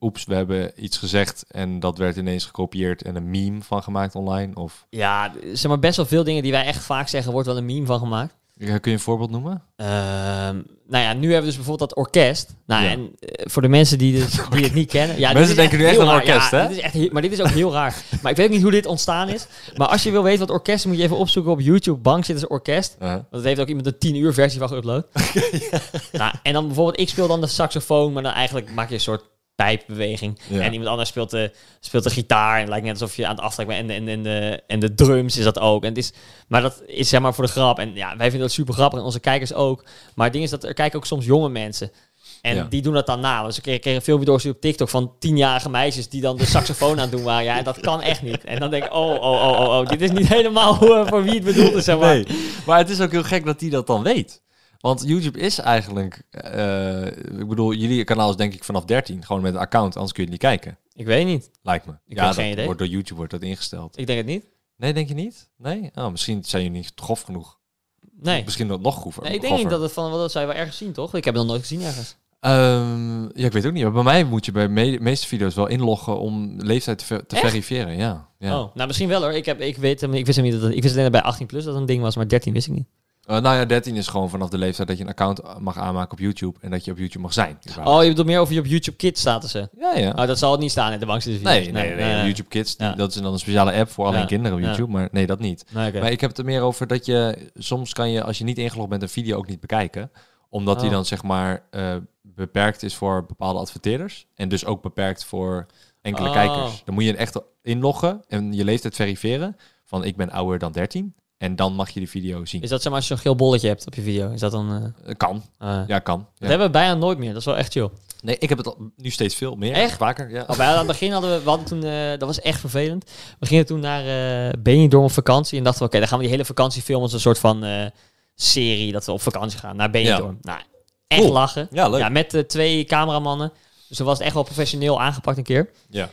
oeps, we hebben iets gezegd en dat werd ineens gekopieerd en een meme van gemaakt online? Of Ja, zeg maar best wel veel dingen die wij echt vaak zeggen, wordt wel een meme van gemaakt. Kun je een voorbeeld noemen? Ehm, nou ja, nu hebben we dus bijvoorbeeld dat orkest. Nou, Ja. en eh, voor de mensen die, dus, die het niet kennen. Ja, Mensen denken nu echt aan raar. orkest, Ja, hè? Dit is echt, maar dit is ook heel raar. Maar ik weet ook niet hoe dit ontstaan is. Maar als je wil weten wat orkest moet je even opzoeken op YouTube. Bankzitters Orkest. Uh, Want dat heeft ook iemand een 10 uur versie van geüpload. nou, en dan bijvoorbeeld, ik speel dan de saxofoon, maar dan eigenlijk maak je een soort pijpbeweging. Ja. En iemand anders speelt de, speelt de gitaar. En het lijkt net alsof je aan het aftrekken bent. En, en, en, de, en de drums is dat ook. En het is, maar dat is zeg maar voor de grap. En ja, wij vinden dat super grappig. En onze kijkers ook. Maar het ding is dat er kijken ook soms jonge mensen. En Ja. die doen dat dan na. Dus ik kreeg, kreeg een filmpje doorgestuurd op TikTok van tienjarige meisjes die dan de saxofoon aan het doen waren. Ja, en dat kan echt niet. En dan denk ik, oh, oh, oh, oh, oh. Dit is niet helemaal voor wie het bedoeld is, zeg maar. Nee, maar het is ook heel gek dat die dat dan weet. Want YouTube is eigenlijk, eh, ik bedoel, jullie kanaal is denk ik vanaf 13, gewoon met een account, anders kun je het niet kijken. Ik weet niet. Lijkt me. Ik ja, heb dat geen idee. wordt door YouTube wordt dat ingesteld. Ik denk het niet. Nee, denk je niet? Nee? Oh, misschien zijn jullie niet grof genoeg. Nee. Misschien nog nog grover. nee ik denk niet dat het van, wat dat zou je wel ergens zien, toch? Ik heb het nog nooit gezien ergens. Ehm, ja, ik weet ook niet. Maar bij mij moet je bij me- meeste video's wel inloggen om leeftijd te, ver- te verifiëren. Ja. ja. Oh, nou misschien wel hoor. Ik, heb, ik, weet, ik wist hem niet dat het, ik wist alleen bij 18 plus dat een ding was, maar 13 wist ik niet. Eh, nou ja, 13 is gewoon vanaf de leeftijd dat je een account mag aanmaken op YouTube en dat je op YouTube mag zijn. überhaupt. Oh, je bedoelt meer over je op YouTube Kids statussen. ja, ja. Oh, dat zal het niet staan in de bankste Nee, nee, nee, YouTube Kids, Ja. dat is dan een speciale app voor alleen Ja. kinderen op Ja. YouTube, maar nee, dat niet. Nee. Maar ik heb het er meer over dat je, soms kan je, als je niet ingelogd bent, een video ook niet bekijken. Omdat die Oh. dan zeg maar eh, beperkt is voor bepaalde adverteerders en dus ook beperkt voor enkele Oh. kijkers. Dan moet je echt inloggen en je leeftijd verifiëren van ik ben ouder dan 13 en dan mag je die video zien. Is dat zeg maar als je zo'n geel bolletje hebt op je video? Is dat dan... eh, Eh, Kan, eh, ja kan. Dat Ja. hebben we bijna nooit meer. Dat is wel echt chill. Nee, ik heb het al, nu steeds veel meer, Echt? vaker. Ja. Oh, bij, aan het begin hadden we, we hadden toen, eh, dat was echt vervelend. We gingen toen naar Benidorm op vakantie en dachten we, oké, dan gaan we die hele vakantie filmen als een soort van serie dat we op vakantie gaan naar Benidorm. Nou, echt Cool. lachen. Ja, leuk. Ja, met twee cameramannen. Dus dan was het echt wel professioneel aangepakt een keer. Ja.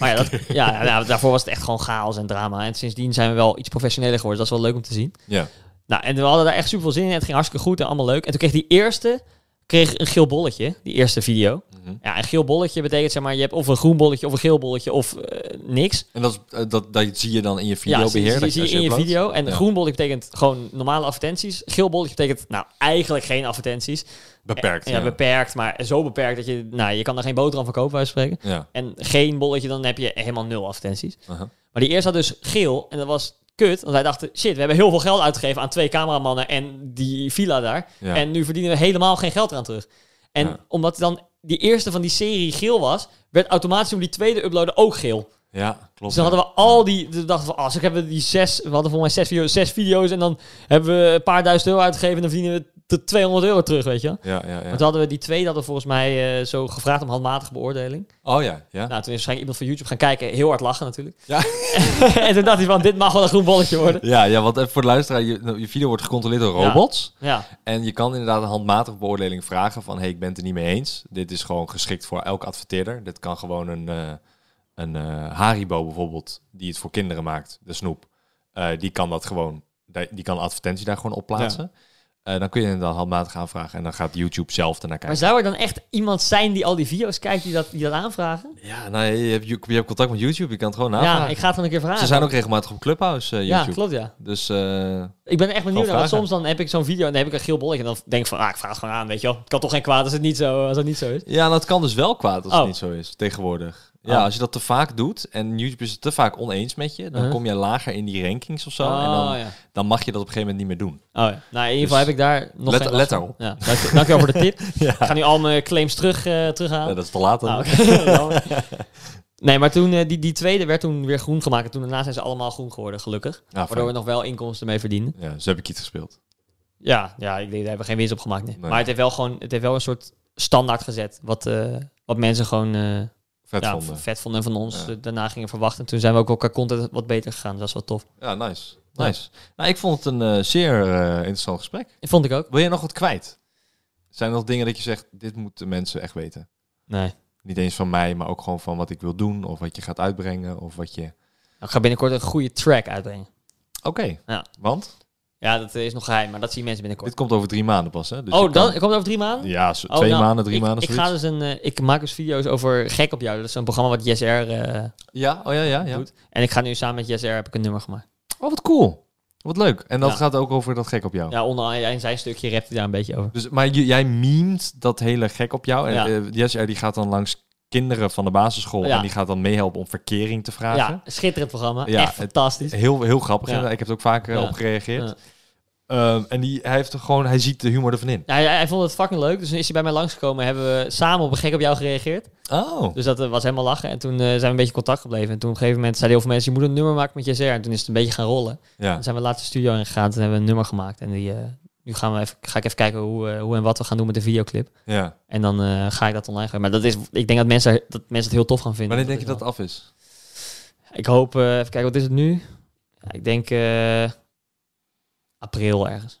Maar ja, dat, ja nou, daarvoor was het echt gewoon chaos en drama. En sindsdien zijn we wel iets professioneler geworden. Dat is wel leuk om te zien. Ja. Nou, en we hadden daar echt super veel zin in. Het ging hartstikke goed en allemaal leuk. En toen kreeg die eerste kreeg een geel bolletje, die eerste video. Mhm. Ja, een geel bolletje betekent zeg maar, je hebt of een groen bolletje of een geel bolletje of eh, niks. En dat, is, eh, dat, dat zie je dan in je Ja, videobeheer? zie, dat zie je in je video. En Ja. groen bolletje betekent gewoon normale advertenties. Geel bolletje betekent nou eigenlijk geen advertenties. Beperkt. Ja, beperkt, maar zo beperkt dat je, nou, je kan er geen boterham van kopen, bij wijze van spreken. Ja. En geen bolletje, dan heb je helemaal nul advertenties. Aha. Maar die eerste had dus geel en dat was kut. Want wij dachten, shit, we hebben heel veel geld uitgegeven aan twee cameramannen en die villa daar. Ja. En nu verdienen we helemaal geen geld eraan terug. En Ja. omdat dan die eerste van die serie geel was, werd automatisch om die tweede uploaden ook geel. ja, klopt. Dus dan hadden we al die, dus dachten we, als ik hebben die zes, we hadden volgens mij zes video's, zes video's en dan hebben we een paar duizend euro uitgegeven en dan verdienen we de 200 euro terug, weet je. Ja, ja, ja. Want hadden we die twee, dat we volgens mij eh, zo gevraagd om handmatige beoordeling. Oh ja, ja. Nou, toen is waarschijnlijk iemand van YouTube gaan kijken, heel hard lachen natuurlijk. Ja. en toen dacht hij van, dit mag wel een groen bolletje worden. Ja, ja, want even voor de luisteraar, je, nou, je video wordt gecontroleerd door robots. Ja, En je kan inderdaad een handmatige beoordeling vragen van... hey, ik ben het er niet mee eens. Dit is gewoon geschikt voor elke adverteerder. Dit kan gewoon een, eh, een eh, Haribo bijvoorbeeld, die het voor kinderen maakt, de snoep. Die kan dat gewoon, die kan advertentie daar gewoon op plaatsen. Eh, dan kun je inderdaad handmatig aanvragen en dan gaat YouTube zelf ernaar maar kijken. zou er dan echt iemand zijn die al die video's kijkt die dat, die dat aanvragen? Ja, nou, je hebt, je hebt contact met YouTube, je kan het gewoon navragen. Ja, ik ga het van een keer vragen. Ze zijn ook regelmatig op Clubhouse, eh, Ja, YouTube. klopt ja. Dus eh, Ik ben echt benieuwd. Naar, Want soms dan heb ik zo'n video en dan heb ik een geel bolletje. En dan denk ik van, ah, ik vraag het gewoon aan, weet je wel. Het kan toch geen kwaad als het niet zo, als het niet zo is. Ja, dat kan dus wel kwaad als Oh. het niet zo is, tegenwoordig. Ja, Oh. als je dat te vaak doet en YouTube is het te vaak oneens met je, dan kom je lager in die rankings of zo. en Oh, dan, ja. dan mag je dat op een gegeven moment niet meer doen. Oh, ja. Nou, in ieder geval Dus heb ik daar nog let- geen let daarop. Ja, dank, dank je wel voor de tip. Ja, Ik ga nu al mijn claims terug, eh terughalen. dat is te laat dan. Ah, nee, maar toen, eh, die, die tweede werd toen weer groen gemaakt. En toen daarna zijn ze allemaal groen geworden, gelukkig. Ja, Waardoor fijn. we nog wel inkomsten mee verdienen. ja, zo heb ik iets gespeeld. Ja, ja ik denk, daar hebben we geen winst op gemaakt. Nee. Nee. Maar het heeft wel gewoon het heeft wel een soort standaard gezet. Wat, eh, wat mensen gewoon Vet ja, vonden. vet vonden en van ons Ja. daarna gingen verwachten. Toen zijn we ook elkaar content wat beter gegaan. Dus dat is wel tof. Ja, nice. Ja. Nice. Nou, ik vond het een eh, zeer eh, interessant gesprek. Vond ik ook. Wil je nog wat kwijt? Zijn er nog dingen dat je zegt, dit moeten mensen echt weten? Nee. Niet eens van mij, maar ook gewoon van wat ik wil doen, of wat je gaat uitbrengen, of wat je... Nou, Ik ga binnenkort een goede track uitbrengen. Oké, Ja. want Ja, dat is nog geheim, maar dat zien mensen binnenkort. dit komt over drie maanden pas, hè? Dus oh, dan kan- komt het over drie maanden? Ja, zo- Oh, twee nou, maanden, drie ik, maanden, Ik, zoiets. ga dus een, eh, ik maak dus video's over Gek op jou. Dat is een programma wat Air eh, Ja, oh ja, ja, ja. doet. En ik ga nu samen met Air heb ik een nummer gemaakt. Oh, wat cool. Wat leuk. En dat Ja. gaat ook over dat gek op jou. Ja, onder in zijn stukje rapt hij daar een beetje over. Dus, maar jij memet dat hele gek op jou. En Ja. eh, Jess, die gaat dan langs kinderen van de basisschool. Ja. En die gaat dan meehelpen om verkering te vragen. Ja, schitterend programma. Ja, Echt het- fantastisch. Heel, heel grappig. Ja. Ik heb er ook vaker Ja. op gereageerd. Ehm, en die, hij, heeft er gewoon, hij ziet de humor ervan in. Ja, hij, hij vond het fucking leuk. Dus toen is hij bij mij langsgekomen. Hebben we samen op een gek op jou gereageerd. Oh. Dus dat eh, was helemaal lachen. En toen eh, zijn we een beetje contact gebleven. En toen op een gegeven moment zeiden heel veel mensen... je moet een nummer maken met JSR. En toen is het een beetje gaan rollen. Ja. Toen zijn we laatst de studio ingegaan. Toen hebben we een nummer gemaakt. En die, eh, nu gaan we even, ga ik even kijken hoe, eh, hoe en wat we gaan doen met de videoclip. ja. En dan eh, ga ik dat online gooien. Maar dat is, ik denk dat mensen, dat mensen het heel tof gaan vinden. Wanneer denk je dat het af is? Ik hoop... eh, even kijken, wat is het nu? Ja, ik denk april ergens.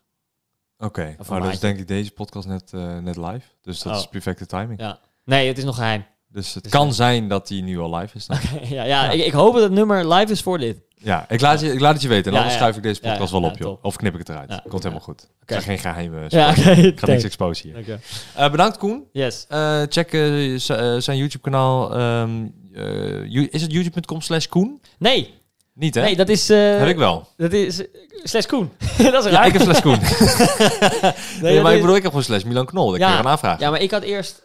Oké. Een dan is denk ik deze podcast net, net live. Dus dat Oh. is perfecte timing. Ja. Nee, het is nog geheim. Dus het Dus, kan zijn dat die nu al live is. Ja, ja, Ja. Ik, ik hoop dat het nummer live is voor dit. Ja, ik laat, je, ik laat het je weten. En Ja, anders ja. schuif ik deze Ja, podcast ja, wel ja, op, joh. top. Of knip ik het eruit. Ja, Komt helemaal goed. Ik Oké. ga geen geheime... Ja. Ik ga niks exposen hier. Eh, bedankt Koen. Yes. Eh, check eh, zijn YouTube kanaal. ehm, eh, is het youtube.com slash Koen? Nee, Niet hè? nee, dat is... Heb ik wel. Dat is... slash Koen. dat is Ja, raar. ik heb slash Koen. Nee, maar ik bedoel, ik heb gewoon slash Milan Knol. Dat Ja. kun je gaan aanvragen. Ja, maar ik had eerst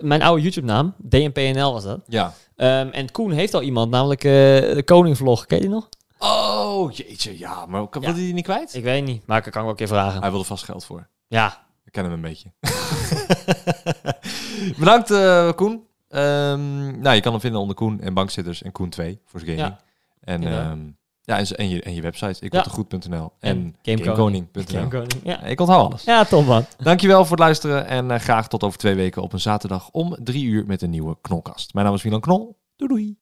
mijn oude YouTube-naam. DNPNL was dat. Ja. Ehm, en Koen heeft al iemand, namelijk eh, de Koningvlog. Ken je die nog? Oh, jeetje. Ja, maar wilde Ja. hij die niet kwijt? Ik weet niet, maar ik kan hem wel een keer vragen. Hij wilde vast geld voor. Ja, Ik ken hem een beetje. Bedankt, eh, Koen. Ehm, nou, je kan hem vinden onder Koen en Bankzitters en Koen 2 voor zijn gaming. Ja. En, ja, en, en, je, en je website, ik Ja. goed.nl En en Gamekoning. gamekoning.nl. Koning. Ja. Ik onthoud alles. ja, top man. Dankjewel voor het luisteren en eh, graag tot over twee weken op een zaterdag om drie uur met een nieuwe Knolkast. Mijn naam is Milan Knol. Doei doei.